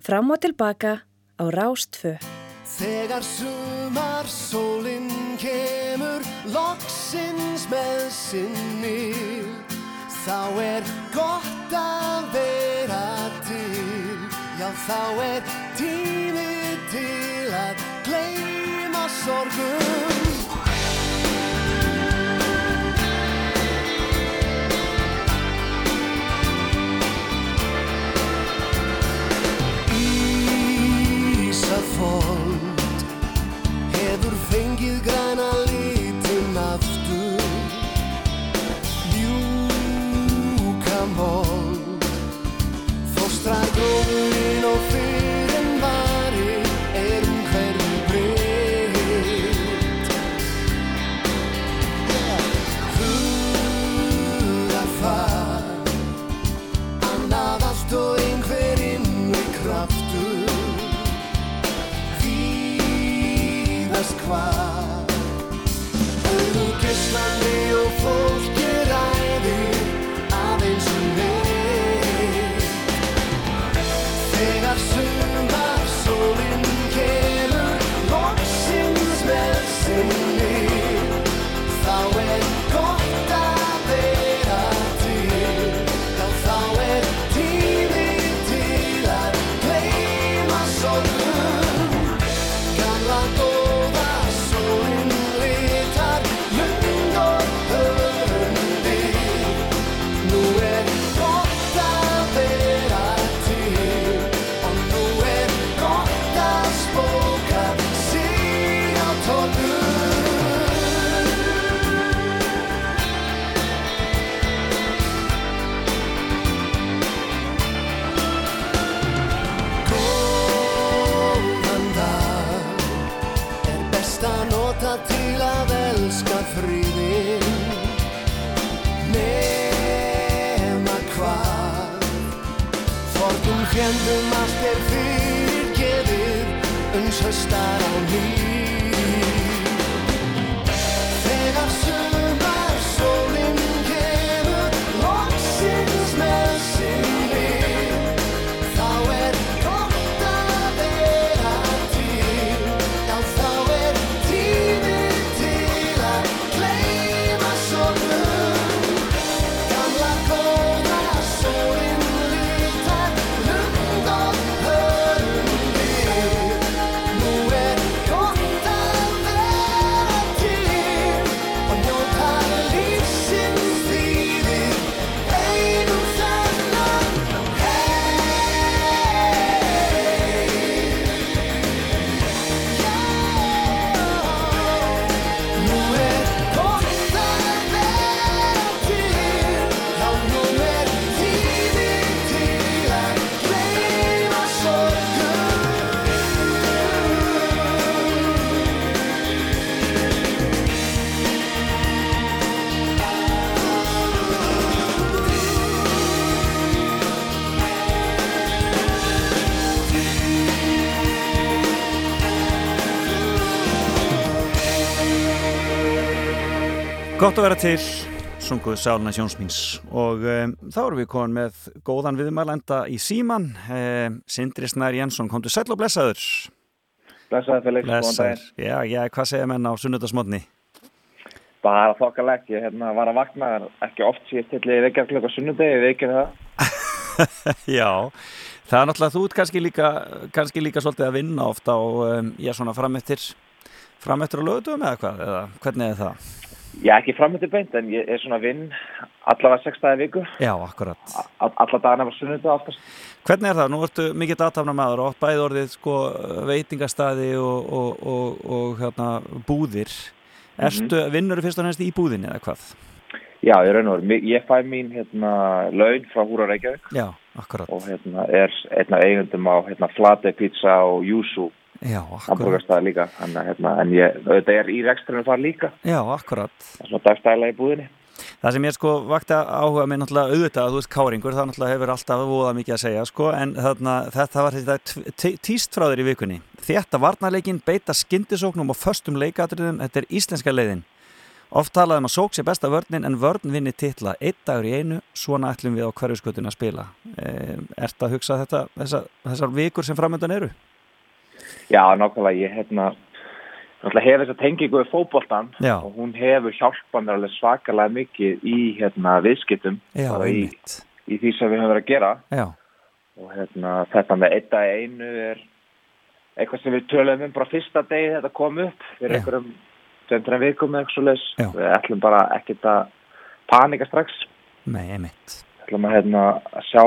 Fram og tilbaka á Rás 2. Þegar sumar sólinn kemur loksins með sinni Þá er gott að vera til Já, þá er tími til að gleyma sorgum Ísafold hefur fengið græna litin can do Gott að vera til, sunguð Sálna Sjónsmíns og um, þá erum við komin með góðan viðmælenda í síman um, Sindri Snær Jensson, komdu sæll og blessaður Blessaður Felix, góðan daginn. Já, já, hvað segja menn á sunnudasmotni? Bara þokkalegt, ég hérna, var að vakna ekki oft síðast til í vekjar klukka sunnudegi, við ekki það. já, það er náttúrulega þú kannski líka, kannski líka svolítið að vinna ofta og um, ég er svona framettir framettir á lögutum eða hvað, eða hvernig er það? Já, ekki framöndir beint, en ég er svona vinn allavega sex dagi viku, Já, akkurat a- alla dagana var sunnudag oftast. Hvernig er það? Nú ertu mikið datafna maður og bæði orðið sko veitingastæði og, og, og, og hérna, búðir. Ertu, vinnur þú fyrst og næst í búðinni eða hvað? Já, ég raun og Mi- ég fæ mín hérna laun frá Húra Reykjavík Já, akkurat. og hérna er eigundum á hérna Flatey Pizza og Júsú Já, akkurat. hamburgarstaði líka, en, hérna, en ég, auðvitað er í rekstrinu þar líka, Já, akkurat. það er svona dagstæla í búðinni. Það sem ég sko vakti áhuga minn náttúrulega auðvitað að þú veist káringur, það náttúrulega hefur alltaf voða mikið að segja sko, en þarna, þetta var þetta tíst frá þér í vikunni. Þetta varnarleikin, beita skyndisóknum og föstum leikatriðum, þetta er íslenska leiðin. Oft talaði um að sók sé besta vörnin en vörn vinni titla einn dagur í einu, svona ætlum við á hverjuskötun að spila. E, Ert að hugsa þetta, þessar, þessar vikur sem framöndan eru? Já, nákvæmlega, ég hérna, hef þessa tengingu við fótboltan Já. og hún hefur hjálpað mér alveg svakalega mikið í hérna viðskiptum Já, bara í, í því sem við höfum verið að gera Já, og hérna þetta með dag í einu er eitthvað sem við töluðum um bara fyrsta degi þetta kom upp fyrir einhverjum tveimtræn vikum eða eitthvað svo leis Já. við ætlum bara ekkert að panika strax nei, einmitt. ætlum að hérna að sjá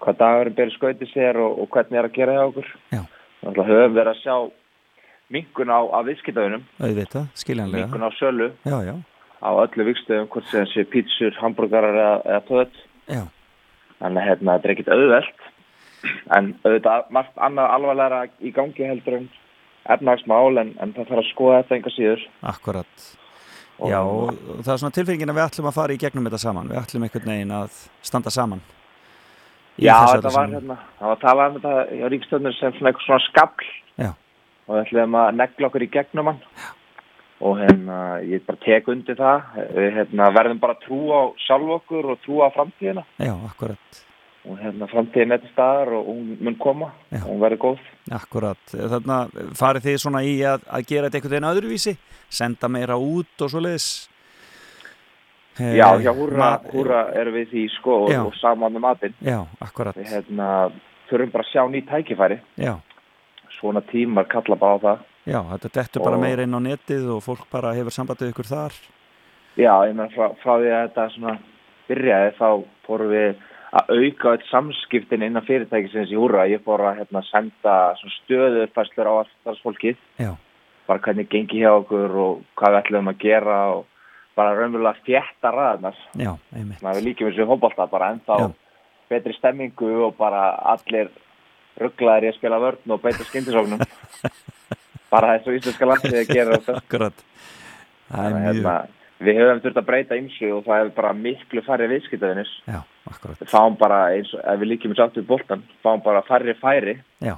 hvað dagurinn byrja skautið sér og, og hvernig er að gera hjá okkur Já. Þannig að höfum verið að sjá minkun á, viðskiptaunum Auðvitað, skiljanlega. minkun á sölu Já, já, á öllu vikstöðum hvort sem sé pítsur, hambúrgarar eða, eða föt já, þannig að hérna, þetta er ekkit auðvelt en auðvitað margt annað alvarlega í gangi heldur en efnagsmál en, en það þarf að skoða þetta enga síður akkurat. Og- Já, og það er svona tilfinningin að við ætlum að fara í gegnum þetta saman. Við ætlum einhvern veginn að standa saman. Í Já, þetta var hérna, það var að tala um þetta á ríkstöðnir sem svona eitthvað svona skabl Já. og við ætlum að negla okkur í gegnum hann. Og hérna, ég bara tek undir það. Við hérna, verðum bara að trúa á sjálf okkur og trúa á framtíðina. Já, akkurat. og hérna, framtíðin er til staðar og hún mun koma. Já. og hún verður góð. Akkurat, þannig að farið þið svona í að, að gera þetta einhvern veginn öðruvísi, senda meira út og svoleiðis. Eh, Já, já, húrra, ma- húrra erum við því sko og, Já. og saman með matinn. Já, akkurat, við hérna, þurfum bara að sjá ný tækifæri. Já, svona tímar kalla bara á það. Já, þetta dettur bara Og- meira inn á netið og fólk bara hefur sambandið ykkur þar. Já, ég meina frá, frá því að þetta svona byrjaði þá fórum við að auka öll samskiptin innan fyrirtækisins í húra. Ég fór að hérna, senda stöðurfæslur á starfsfólkið, Já, bara hvernig gengi hjá okkur og hvað við ætlum að gera og bara raunverulega. Þannig að við líkjum þessu hópálta bara ennþá Já. betri stemmingu og bara allir rugglaðir í að spila vörn og beita skyndisóknum. bara þessu íslenska landið að gera þetta. Þannig hérna, við höfum þurft að breyta ymsu og það er bara miklu færri viðskiptaðinnis. já, akkurat, Við fáum bara eins og, ef við líkjum þessu aftur í boltan, fáum bara færri færi. Já.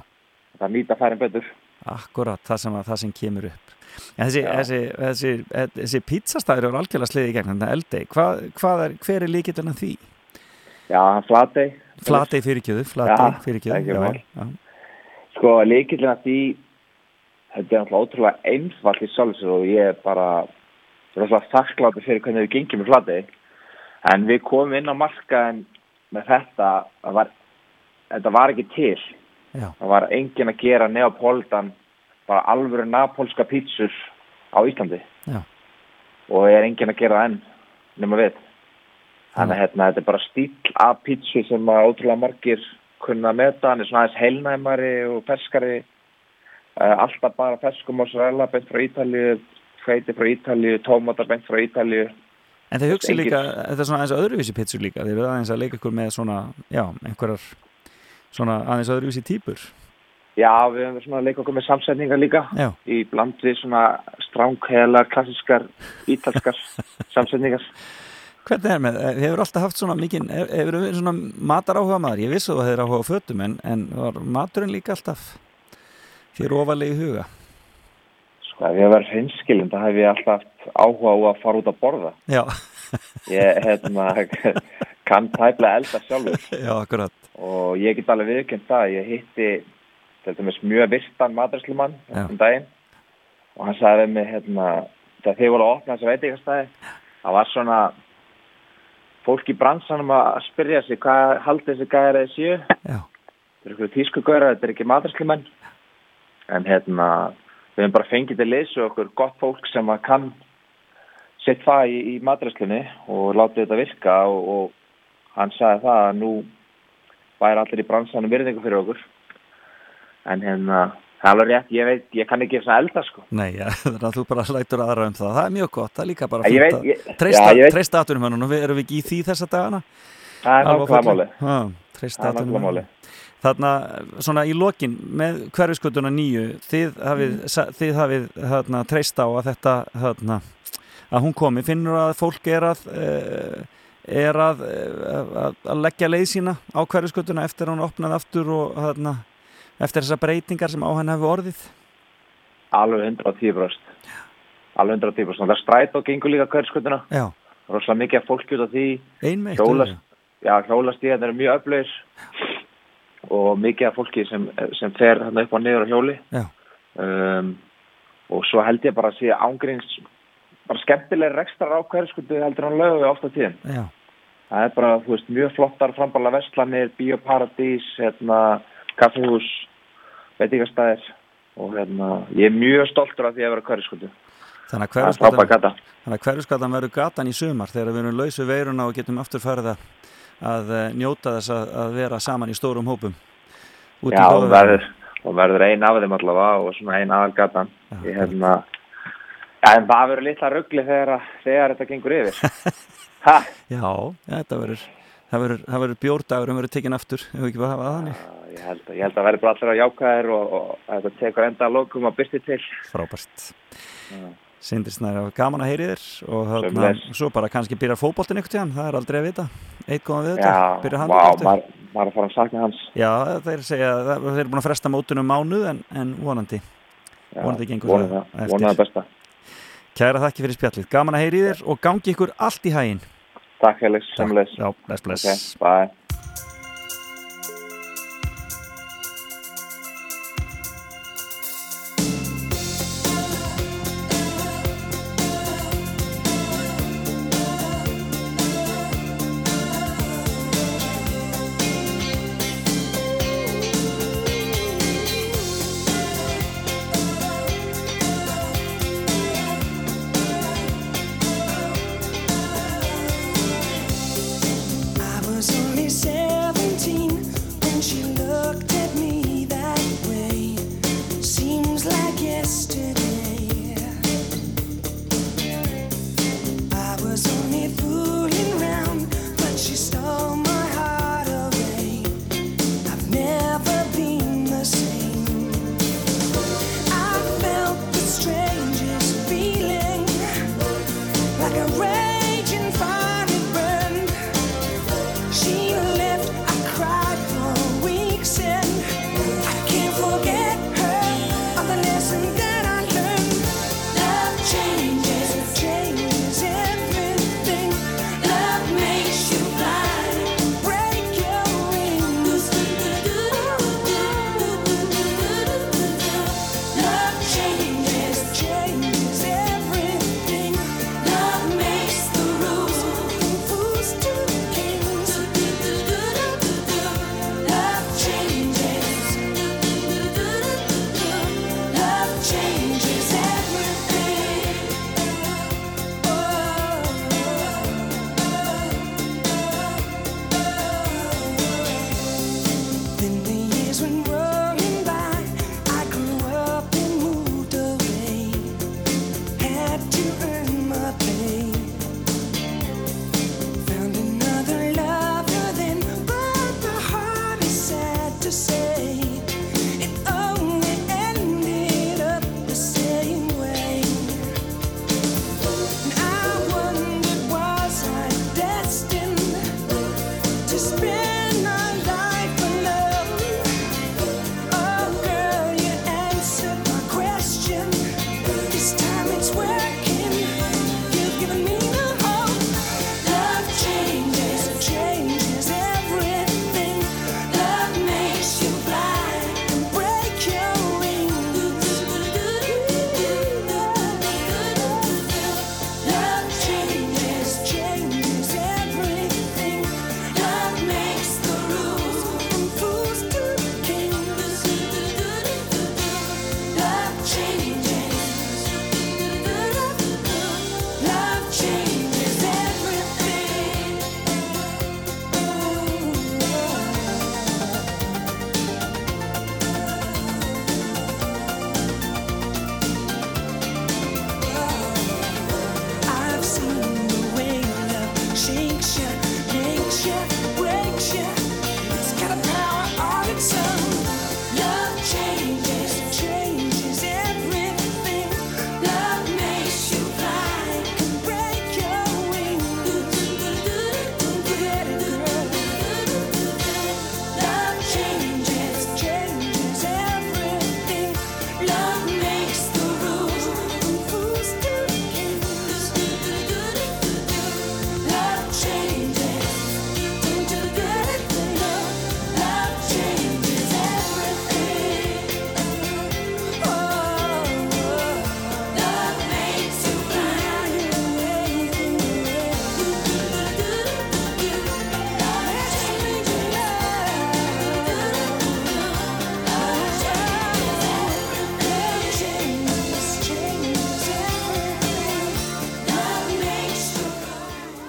Það nýta færin betur. akkurat, það sem, að, það sem kemur upp. En þessi, þessi, þessi, þessi, pizzastæður eru algjörlega sliðið í gegn, þetta eldei. Hvað, hvað er, hver er líkillin að því? Já, flatei. Flatei fyrirkjöðu, flatei fyrirkjöðu, já, já, Sko, líkillin að því, þetta er náttúrulega ótrúlega einfalt í sjálfsög og ég er bara, þakkláttur fyrir hvernig við gengjum með flatei. En við komum inn á markaðin með þetta, var, þetta var ekki til. Já. Það var engin að gera neapoldan, bara alvöru napolska pítsur á Íslandi. Já. Og er engin að gera það enn, nema við. Þannig að hérna, þetta er bara stíl af pítsu sem að ótrúlega margir kunna að meta. Hann er svona aðeins heilnæmari og ferskari. Uh, alltaf bara ferskum mozzarella beint frá Ítalíu, hveiti frá Ítalíu, tómatar beint frá Ítalíu. En þeir hugsi líka, þetta er svona aðeins öðruvísi pizzur líka, þeir verða aðeins að leika ykkur með svona, já, einhverjar svona aðeins öðruvísi típur. Já, við höfum svona að leika okkur með samsetningar líka. Já. Í bland við svona stránkhelar, klassiskar, ítalskar samsetningar. Hvernig er með, eh, hefur alltaf haft svona mikinn, hef- hefur verið svona matar áhuga maður, ég vissi að það hefur áhuga á fötum en, en var maturinn líka alltaf þér ofalega í huga? Sko, ef ég verður hinskilin, þá hef ég alltaf haft áhuga á að fara út að borða. Já, Ég hérna, kann tæplega elda sjálfur já, akkurat, og ég get alveg viðkjönd það. Ég hitti þetta með mjög virtan maturslumann um daginn og hann sagði mig hérna, þegar þið voru að opna þessu veitingastæði, það var svona fólk í bransanum að spyrja sig hvað haldið þessi gæðar eða séu. Þetta er ykkur tískugöra, þetta er ekki maturslumenn. En hérna, við hefum bara fengið til leysu okkur gott fólk sem að kann sett það í, í maturslunni og látið þetta virka og, og hann sagði það að nú væri allir í bransanum virðingu fyrir okkur. En hérna, það er alveg rétt, ég veit, ég kann ekki svona elda sko. nei, ja, þannig að þú bara lætur aðra um það, það er mjög gott, það er líka bara Ég fínt veit, að ég- treysta, treysta atvinnumönnum, við erum við ekki í því þessa dagana? Það er máli. Já, treysta Það er nákvæmlega atvinnumönnum. máli. Þarna, svona í lokin með hverfiskutuna nýju, þið hafið, Mm. þið hafið þarna, treyst á að þetta, þarna, að hún komi, finnur að fólk er að, eh, er að, eh, að, að leggja leið sína á hverfiskutuna eftir að hún opnaði aftur og þarna, eftir þessar breytingar sem á henni hefur orðið? Alveg 110 bröst. alveg 110% það er stræt og gengur líka hverskutuna Já, rosalega mikið af fólki út af því. Hjólast, já, hjólastíðan eru mjög öflugir. Og mikið af fólki sem, sem fer hérna upp og niður á hjóli. Já. um, og svo held ég bara að sé ángríns bara skemmtilegir rekstrar á hverjaskutu heldur hann lögu ofta tíðin Já, það er bara, þú veist, mjög flottar frambala vestlanir, bioparadís hérna, kaffehús veitingastæðir og hérna, ég er mjög stoltur af því að vera hverjaskutu þannig að það er hverfisgatan verður gatan í sumar þegar við erum lausu veiruna og getum aftur farið að, eh, njóta þess að, að vera saman í stórum hópum. Út í Já, veðrinu. verður, og verður ein af þeim allavega og svona ein aðal gatan ég hérna ja, en það verður litla ruggli þegar, þegar þetta gengur yfir. Já, þetta verður, það verður, það bjórdagur um verður tekinn aftur, ef við ekki bara hafa það þannig. ég held að, ég held að verður bara allir að jákaðir og, og þetta tekur enda að lokum að byrti til Frábært. Sindri Snæri, gaman að heyri þér og Sömuleiðis. svo bara kannski byrjar fótboltin ykkur tíðan, það er aldrei að vita. Eitt góðan við þetta, byrjar hann vá, aftur. maður, maður að fara að sakna hans Já, þeir segja, það- þeir eru búin að fresta mótunum mánuð en, en vonandi, Já, vonandi gengur vonum það, það besta Kæra þakki fyrir spjallið, gaman að heyri þér og gangi ykkur allt í hægin. Takk Helix, samleis Já, bless, bless. okay, Bye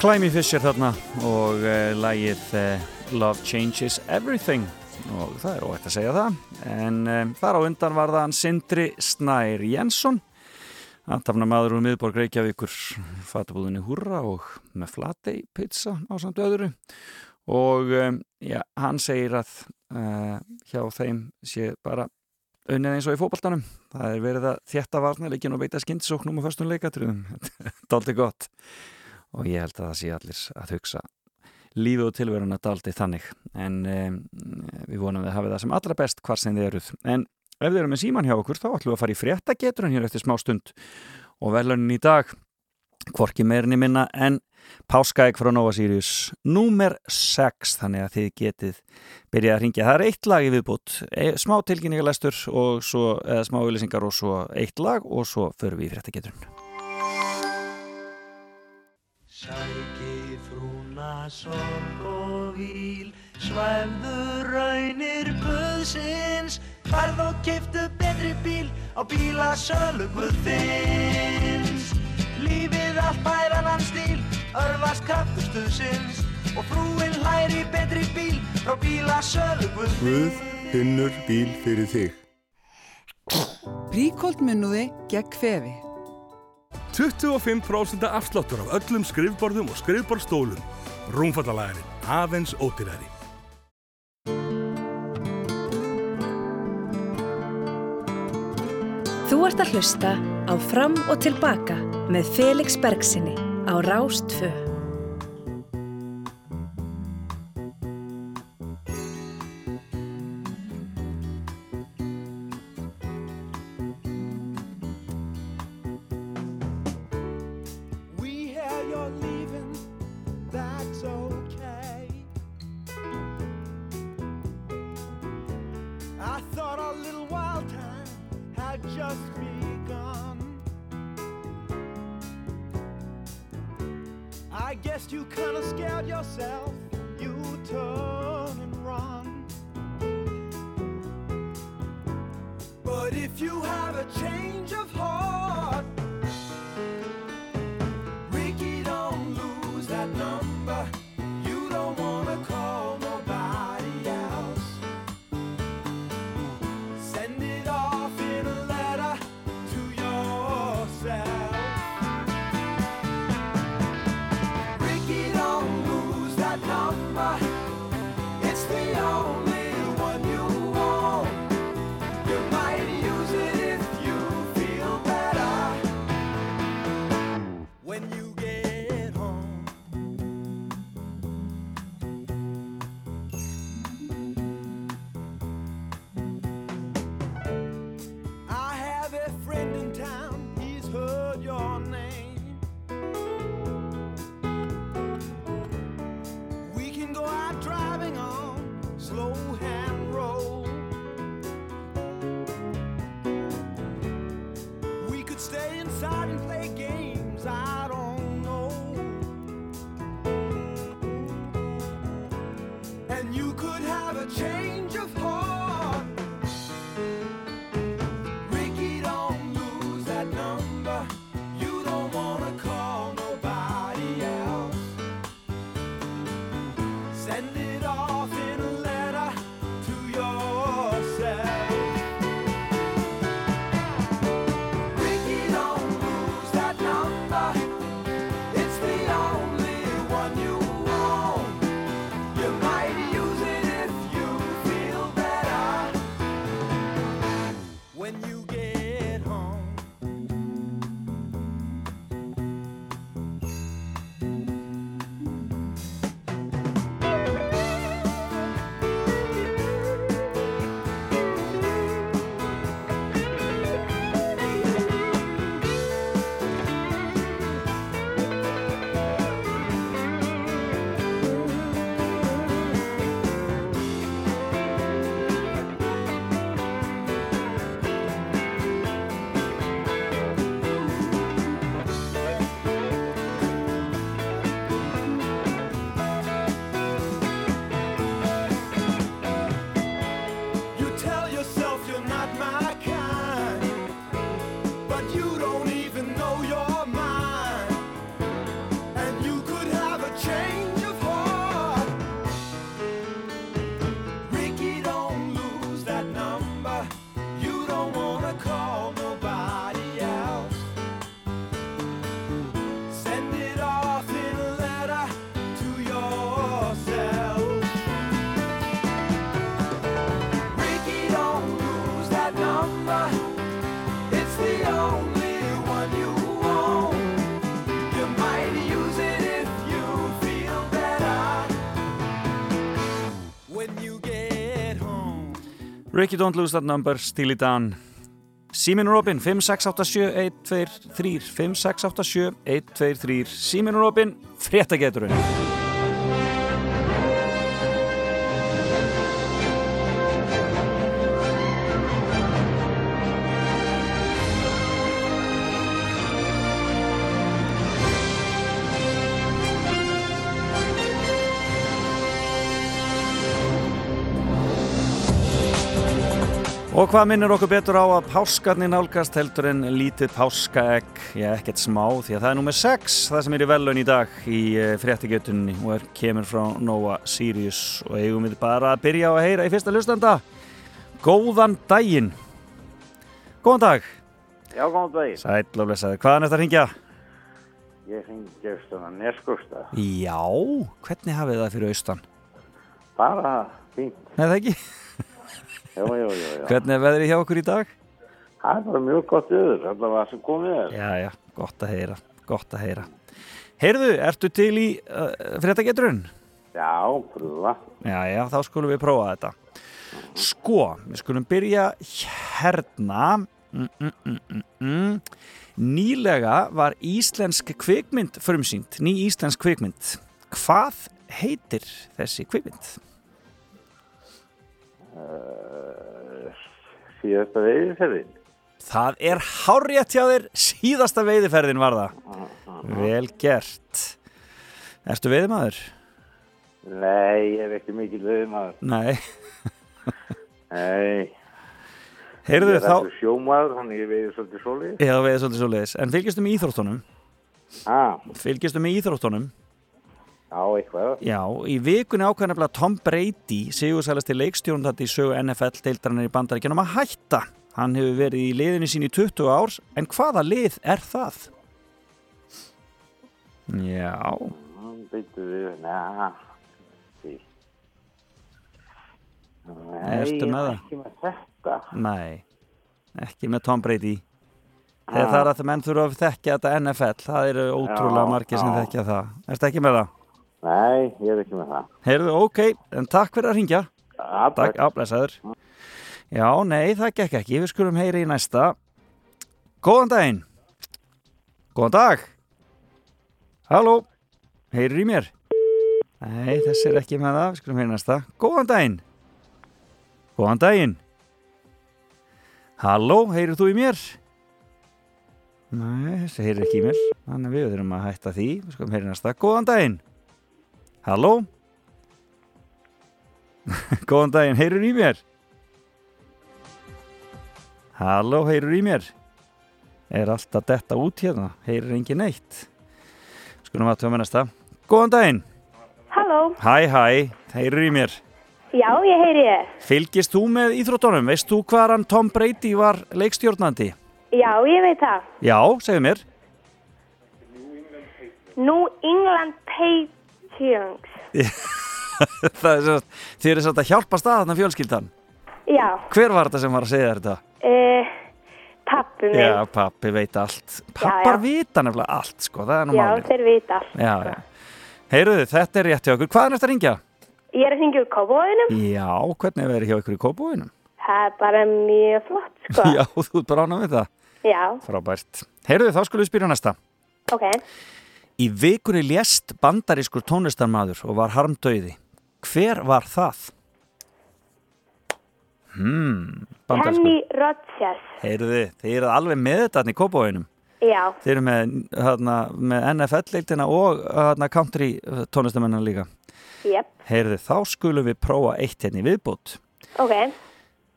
Climby Fisher þarna og uh, lagið uh, Love Changes Everything. Og það er óætt að segja það. En um, þar á undan var það Sindri Snær Jensson aðtafna maður úr miðborg Reykjavíkur. Fatabúðinni Húrra og með flatei pizza á samt öðru. Og um, já, hann segir að uh, hjá þeim sé bara unnið eins og í fókbaltanum það er verið að þjætta varnarleikin og beita skindsóknum og förstum leikatriðum. Þetta er aldrei gott og ég held að það sé allir að hugsa. Lífið og tilveruna daldi þannig. En um, við vonum við hafið það sem allra best hvar sem þið eruð. En ef þið eru með síman hjá okkur þá ætlum við að fara í fréttageturinn hér eftir smá stund. Og velunin í dag hvorki meirinni minna en Páskaæk frá Nova Sirius númer 6 þannig að þið getið byrjað að ringja. Það er eitt lag í viðbútt e, smá tilkynningalestur og svo, eða smá auðlýsingar og svo eitt lag og svo förum við í fréttageturinn Sæki frúna sorg og víl Svæfðu raunir buðsins Farð og keiftu betri bíl Á bílasölu guðins Lífið allt bæran hans stíl Örfast kraftur stuðsins Og frúin hlæri betri bíl Frá bílasölu guðins Guð finnur bíl fyrir þig. Príkold munnuði gegn kvefi. 25% afsláttur af öllum skrifborðum og skrifborðstólum. Rúmfattalæðin aðeins ódýrari. Þú ert að hlusta á Fram og Tilbaka með Felix Bergsinni á Rástfö. Ricky Don't Lose That Number, Steely Dan Síminn er opinn 5687-123 5687-123 Síminn er opinn, fréttageturinn Og hvað minnir okkur betur á að páskarnir nálgast heldur en lítið páskaegg, já ekkert smá því að það er nummer 6, það sem er í velun í dag í fréttigjötunni og er, kemur frá Nova Sirius og eigum við bara að byrja á að heyra í fyrsta hlustanda. Góðan daginn. Góðan dag. Já, góðan daginn. Blessaði. Hvaðan er þetta að ringja? Ég ringi austan að Neskusta. Já, hvernig hafið það fyrir austan? Bara fínt. Nei það ekki? Já, já, já. Hvernig er veðrið hjá okkur í dag? Það er bara mjög gott öður, allavega sem komið er. Já, já, gott að heyra, gott að heyra. Heyrðu, ertu til í uh, fréttageturinn? Já, pröfa. Já, já, þá skulum við prófa þetta. Sko, við skulum byrja hérna. Mm, mm, mm, mm, mm. Nýlega var íslensk kvikmynd frumsýnd, ný íslensk kvikmynd. Hvað heitir þessi kvikmynd? Uh, síðasta veiðferðin. Það er hárrétt hjá þér, síðasta veiðiferðin var það. Vel gert. Ertu veiðimaður? Nei, ég er ekki mikil veiðmaður. Nei. Nei. Heyrðu Ég er þá... sjómaður, þannig ég veiði svolítið svolítið. Já, veiði svolítið svoleiðis. En fylgjastu með íþróttunum? Ah. Fylgjastu með íþróttunum? Já, eitthvað. Já, í vikunni nefnilega Tom Brady, sigursælasti leikstjórn þetta í sögu NFL-deildarinnar í bandaríkjunum að hætta. Hann hefur verið í liðinu sín í 20 árs, en hvaða lið er það? Já, Býttu við, næ, því. Nei, Ertu með það? ekki með þetta. nei, ekki með Tom Brady. Þegar það er að menn þurfa að þekkja þetta NFL, það eru ótrúlega margir sem þekkja það. Ertu ekki með það? Nei, ég er ekki með það. Heyrðu, ok, en takk fyrir að ringja. Ja, Takk, áblæsaður. Já, nei, það gekk ekki. Við skulum heyri í næsta. Góðan daginn. Góðan dag. Halló. Heyrir í mér? Nei, þessi er ekki með það. Við skulum heyri í næsta. Góðan daginn. Góðan daginn. Halló, heyrir þú í mér? Nei, þessi heyrir ekki í mér. Þannig við þurfum að hætta því. Við skulum heyri í næsta. Góðan daginn. Halló. Góðan daginn, heyrur í mér? Halló, heyrur í mér? Er alltaf detta út hérna? Heyrur engin neitt? Skulum að töma næsta. Góðan daginn. Halló, Hæ, hæ, heyrur í mér? já, ég heyri ég. Fylgist þú með íþróttunum? Veist þú hvað hann Tom Brady var leikstjórnandi? Já, ég veit það. Já, segðu mér. New England Patriots. Það er svo, þið eru svolítið að hjálpa staðarna fjölskyldan. Já, Hver var þetta sem var að segja þetta? uh, pappi minn. Já, pappi veit allt. Pappar já. vita nefnilega allt, sko, það er nú Já, málið. þeir vita allt. Já, já. Heyruðu, þetta er rétt hjá okkur. Hvað er næst að ringja? Ég er að syngja úr kópóðinum. Já, hvernig er verið hjá ykkur í kópúinum? Það er bara mjög flott, sko. Já, þú ert bara ánað við það. Já, Frábært. Heyruðu, þá skulum við spyrja næsta. ok. Í vikunni lést bandarískur tónlistarmaður og var harmdauði. Hver var það? Hmm. Kenny Rogers. Heyruðu, þið eruð alveg með þetta í kópúinum. Já, Þið eru með, hana, með NFL-leiktina og hana, country tónlistarmennina líka. jep, Heyrðu, þá skulum við prófa eitt hérna í viðbót. ok.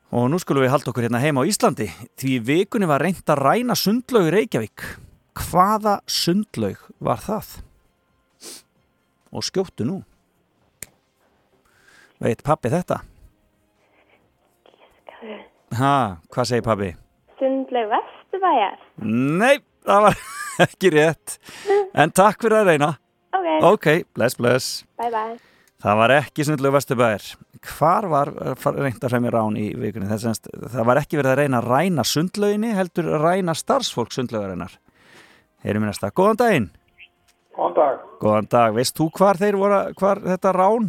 Og nú skulum við halda okkur hérna heima á Íslandi. Því vikunni var reynd að ræna sundlaug í Reykjavík. Hvaða sundlaug var það? Og skjóttu nú. Veit pappi þetta? Ha, hvað segir pappi? Sundlaug Vesturbæjar. Nei, það var ekki rétt. En takk fyrir að reyna. Ok, Ok, bless, bless. bye bye. Það var ekki sundlaug Vesturbæðir. Hvar var reynd að fremja rán í vikunni? Það, semst, það var ekki verið að reyna að ræna sundlauginni, heldur ræna starfsfólk sundlaugarinnar. Heyrum við næsta. Góðan daginn. Góðan dag. Góðan dag. Veist þú hvar þeir voru, hvar þetta rán?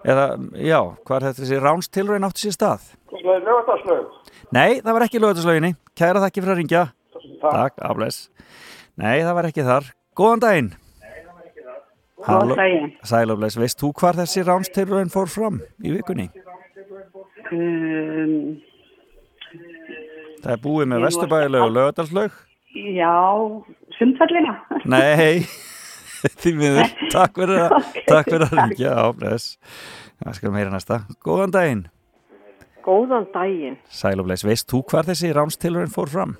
Eða, já, hvar þetta þessi ránstilraun átti sér stað? Lögðarslaug, lögðarslaug. Nei, það var ekki lögataslauginni. Kæra þakki fyrir að ringja. Takk, afles. Nei, það var ekki þar. Góðan daginn. Góðan daginn. Sælafles, veist þú hvar þessi ránstilröðin fór fram í vikunni? Um, Það er búið með Vesturbæðileg og lögadalslaug. já, sundfallina. Nei, því miður. Takk fyrir að, að ringja. Það skal meira næsta. Góðan daginn. Góðan daginn. Sælafles, veist þú hvar þessi ránstilröðin fór fram?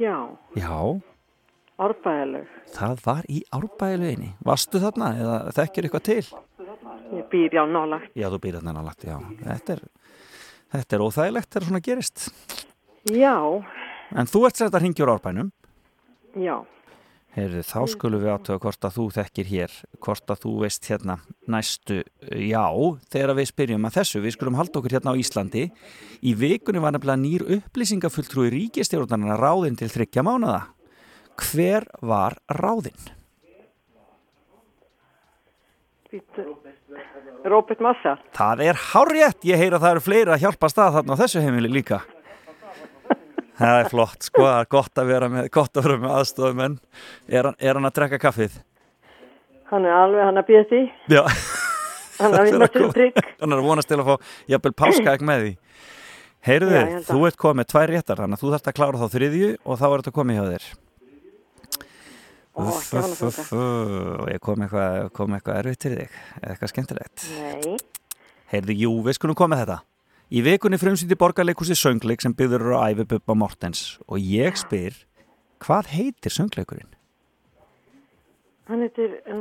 Já, Já, árbæðileg. það var í árbæðileginni. Vastu þarna eða þekkir eitthvað til? Ég býr já nálagt. Já, þú býr þarna nálagt, já. Þetta er, þetta er óþægilegt þegar svona gerist. Já, En þú ert sætt að ringja úr árbænum. já. Heyrðu, þá skulum við aðtöða hvort að þú þekkir hér, hvort að þú veist hérna næstu, já, þegar við spyrjum að þessu, við skulum halda okkur hérna á Íslandi. Í vikunni var nefnilega nýr upplýsingafulltrúi ríkistjórnarna ráðinn til þryggja mánada. Hver var ráðinn? Róbert Massa. Það er hárrétt, ég heyra að það eru fleiri að hjálpa stað þarna á þessu heimili líka. Það er flott, sko, það er gott að vera með, að með aðstofum en er, er hann að drekka kaffið? Hann er alveg, hann er býðið því. Já. Hann er Það við að trygg. Hann er að vonast til að fá jafnvel páskaegg með því. Heyrðu held þú að. ert komið tvær réttar, þannig að þú þarft að klára þá þriðju og þá er þetta komið hjá þér. Uff, ekki uff, uff, og ég kom eitthvað, kom eitthvað erfitt til þig, eitthvað skemmtilegt. Nei. Heyrðu, jú, við skulum koma með þetta. Í vikunni frumsýndi borgarleikursi söngleik sem byggður á æfi Bubba Mortens og ég spyr, hvað heitir söngleikurinn? Hann heitir, en,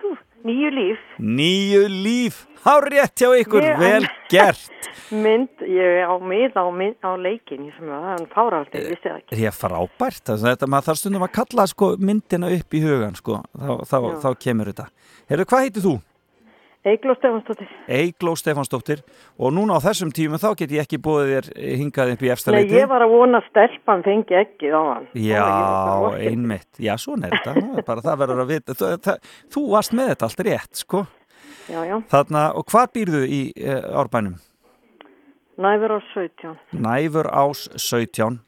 þú, nýju líf. Nýju líf, há rétt hjá ykkur, Ég- vel gert. Mynd, ég er á mið á, á leikin, ég sem er hann fáraldi, ég vissi það ekki. Ég er frábært, þess að þetta maður þarf stundum að kalla sko, myndina upp í hugan, sko, þá, þá, þá kemur þetta. Heyrðu, hvað heitir þú? Eigló Stefansdóttir. Eigló Stefansdóttir og núna á þessum tímum þá get ég ekki búið þér hingað upp í efsta Nei, ég var að vona að stelpan fengi ekki á hann. Já, ekki einmitt. Já, svona er þetta. Bara það verður að vita. Það, það, þú varst með þetta allt rétt, sko. Já, já. Þarna, og hvað býrðu í e, árbænum? Næfur á 17. Næfur ás 17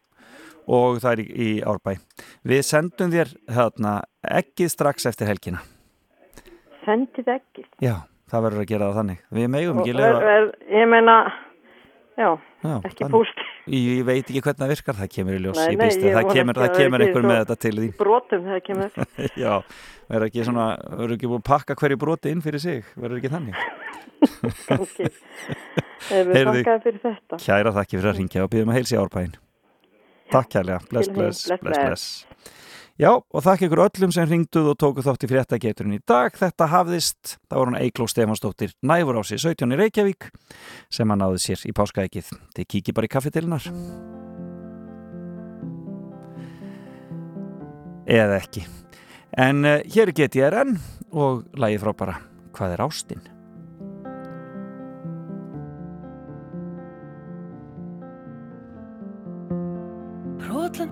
og það er í, í árbæ. Við sendum þér þarna ekkið strax eftir helgina. Sendið ekki. Já, það verður að gera það þannig. Við megum ekki er, ég meina, já, Já, ekki púst. Ég, veit ekki hvernig það virkar, það kemur í ljós. Nei, nei, býst við, ég það kemur, það kemur það einhver með þetta til því. Brotum þegar kemur. Já, verður ekki svona, verður ekki búið að pakka hverju broti inn fyrir sig, verður ekki þannig. Kannski. Hefur þakkaði fyrir þetta. Kæra þakki fyrir að ringja og býðum að heilsa í árbæin. Takk kærlega, bless, bless, bless, bless. Já, og þakk ykkur öllum sem ringduð og tóku þátt í fréttageturinn í dag. Þetta hafðist, það voru hann Eikló Stefansdóttir Næfur á sig 17 í Reykjavík sem hann náði sér í páskaækið. Þið kíkið bara í kaffetilnar. Eða ekki. En uh, hér er GTRN og lagið frábara Hvað er ástinn?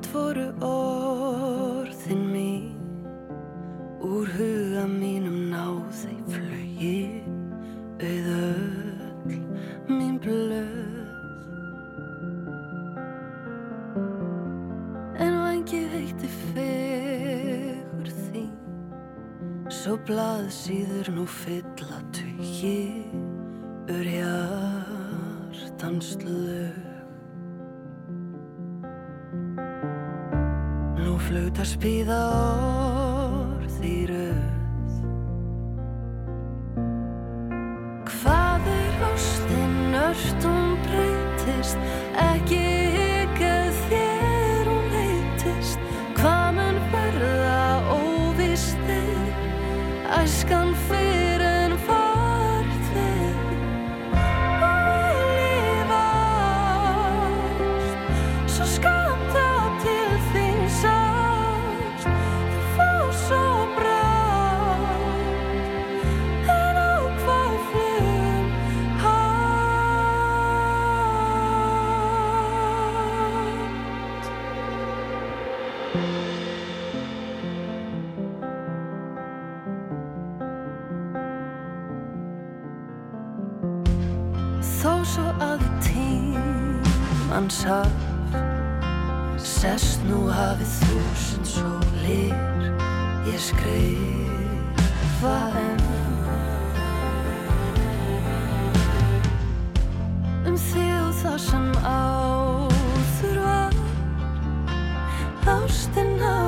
Voru orðin mín Úr huga mínum náði flögi Auð öll mín blöð. En vangi veitti fegur þín Svo blað síður nú fylla tugi Ur hjartans lög Nú flauta spíða orð í röð Hvað er ástin ört? Hún breytist hans haf Sest nú hafið þúsund sólir. Ég skrifa enn. Um þig og það sem áður var. Ástinn á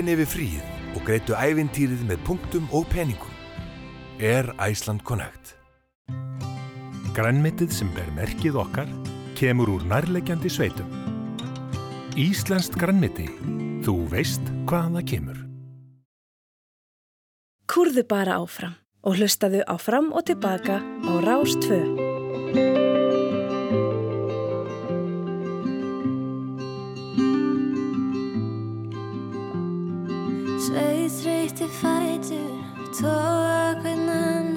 kvöldin yfir fríið og greitu ævintýrið með punktum og peningum. Air Iceland Connect. Grænmetið sem ber merkið okkar kemur úr nærlegjandi sveitum. Íslenskt grænmeti. Þú veist hvaðan það kemur. Kúrðu bara áfram og hlustaðu áfram og tilbaka á Rástfö. þreyti fætur tóa hvernan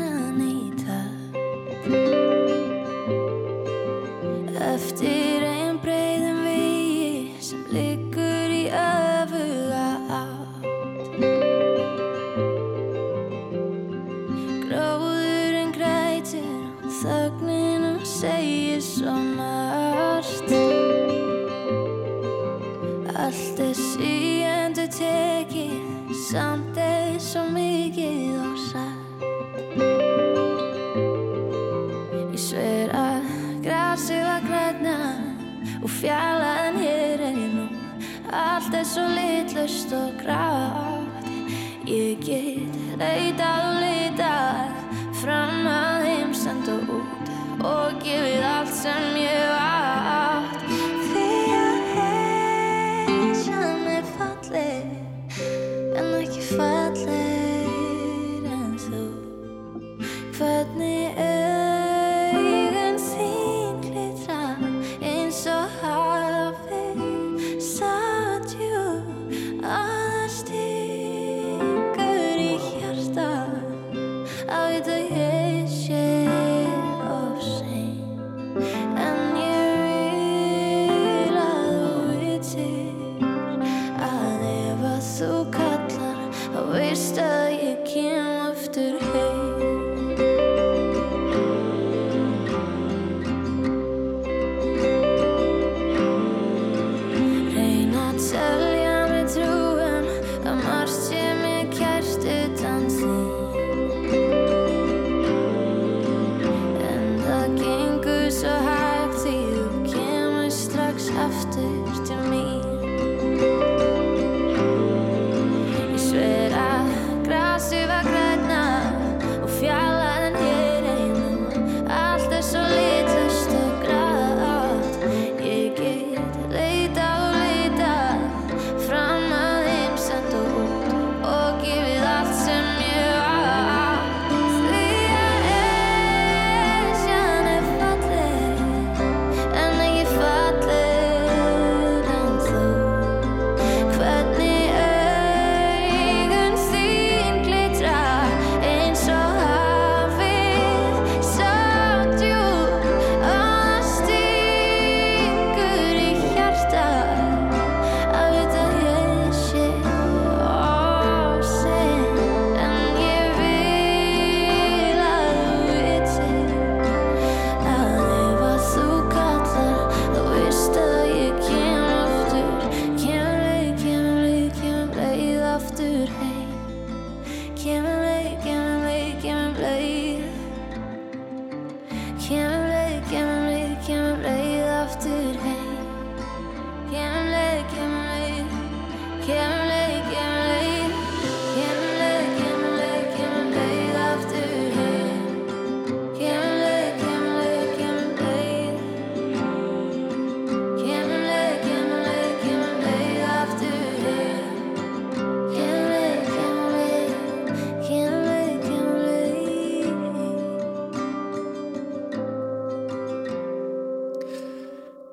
回到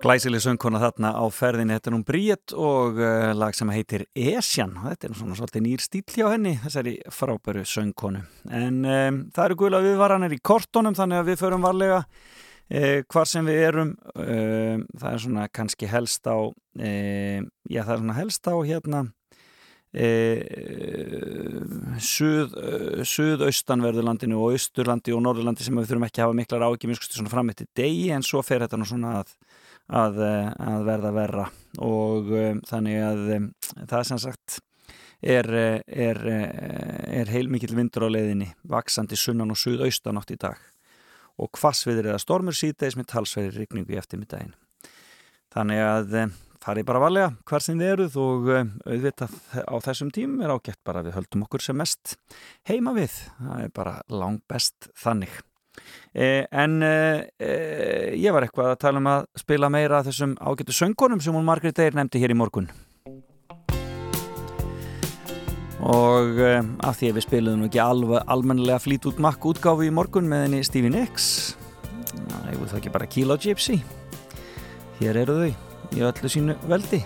Glæsileg söngkona þarna á ferðinni, þetta er hún Bríett og uh, lag sem heitir Esjan þetta er svona svolítið nýr stíl hjá henni, þessari frábæru söngkonu. En um, það eru guðla viðvaranir í kortónum þannig að við förum varlega uh, hvar sem við erum. Uh, það er svona kannski helst á, já það er svona helst á hérna suð, suðaustanverðurlandinu og austurlandi og norðurlandi sem við þurfum ekki að hafa miklar ágjum svona fram eftir degi en svo fer þetta nú svona að að, eh, að verða verra. Og um, þannig að um, það sem sagt er, er, er heilmikill vindur á leiðinni vaksandi sunnan og suðaustan átt í dag. Og hvassviður eða stormur síðdeis með talsverðir rigningu í eftirmiddagin þannig að farið bara varlega hvar sem þið eruð og auðvitað á þessum tím er ágætt bara við höldum okkur sem mest heima við. Það er bara langt best þannig en eh, eh, ég var eitthvað að tala um að spila meira þessum ágættu söngunum sem hún Margrét Eir nefndi hér í morgun. Og af því að við spilum ekki alveg almennilega flít út makk útgáfu í morgun með henni Stevie Nicks það ekki bara Kilo Gypsy. Hér eru þau í öllu sínu veldi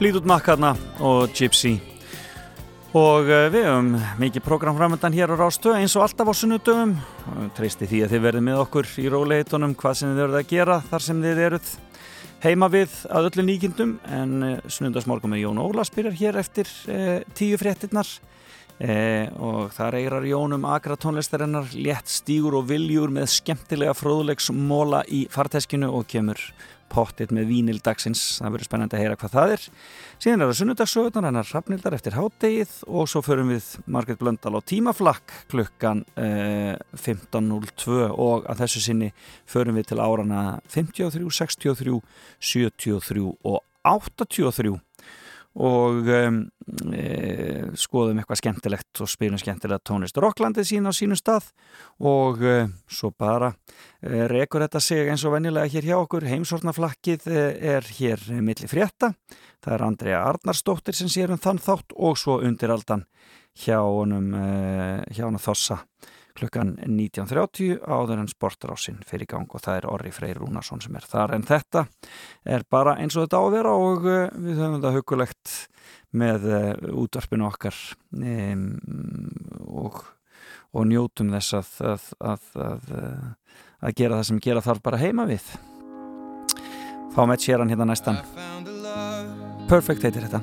Fleetwood Mac hérna og Gypsy. Og uh, við hefum mikið prógramframöndan hér á Rástu eins og alltaf á sunnudöfum treysti því að þið verðum með okkur í róleitunum hvað sem þið verðum að gera þar sem þið eruð heima við að öllu nýkindum. En uh, sunnundasmorgum með Jón Ólas byrjar hér eftir uh, tíu fréttinnar e, og þar eirar Jónum akra tónlistarinnar létt stígur og viljur með skemmtilega fróðleiksmóla í farteskinu og kemur pottit með vínildagsins, það verður spennandi að heyra hvað það er. Síðan er það sunnudagssögurnar hennar Hrafnildar eftir hádegið og svo förum við Marget Blöndal á tímaflakk klukkan eh, 15.02 og að þessu sinni förum við til árana 53, 63 73 og 83 og um, e, skoðum eitthvað skemmtilegt og spilum skemmtilegt tónlist Rocklandið sín á sínum stað og e, svo bara e, rekur þetta sig eins og venjulega hér hjá okkur. Heimsortnaflakkið e, er hér milli frétta, það er Andrea Arnarsdóttir sem sér um þann þátt og svo undir aldan hjá honum e, hjá hann að þossa klukkan 19.30 áður en sportrásin fyrir gang og það er Orri Freyr Rúnarsson sem er þar. En þetta er bara eins og þetta á að vera og uh, við höfum þetta hugulegt með uh, útvarpinu okkar um, og, og njótum þess að, að, að, að, að gera það sem gera þarf bara heima við. Fá með séran hérna næstan. Perfect heitir þetta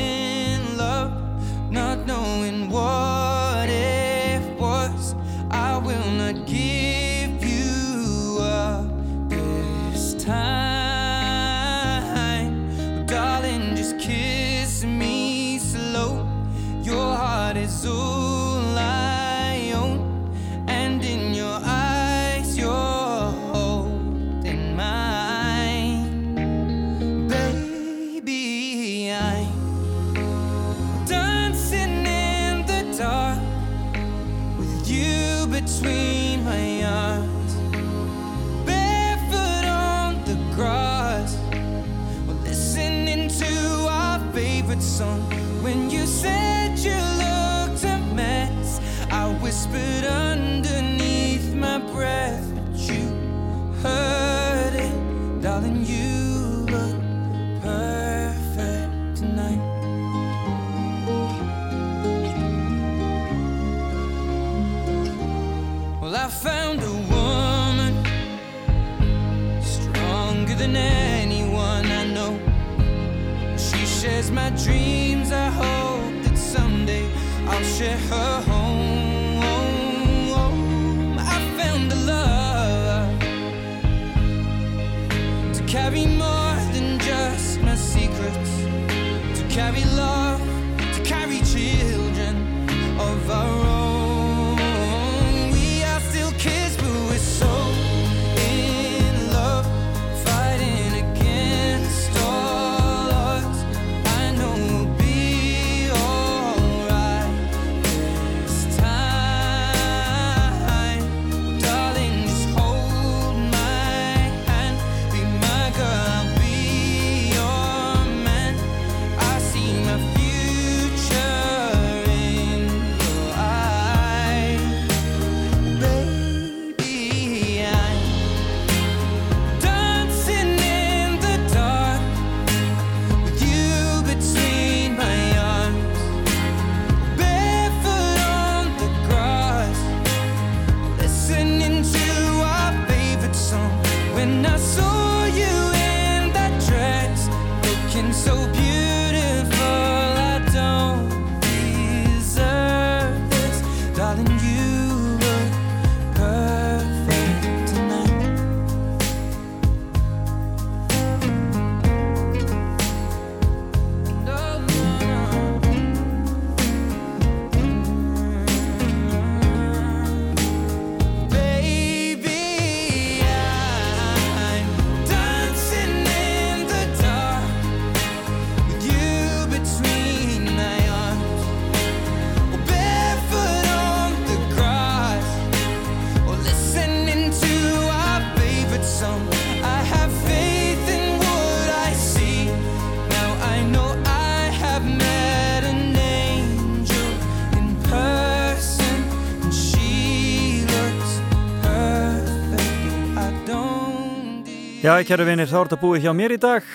Já, kæru vinir, þá er þetta búið hjá mér í dag.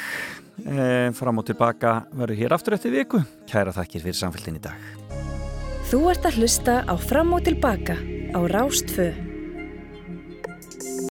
E, fram og tilbaka verður hér aftur eftir viku. Kæra þakkir fyrir samfélgin í dag. Þú ert að hlusta á Fram og tilbaka á Rástfö.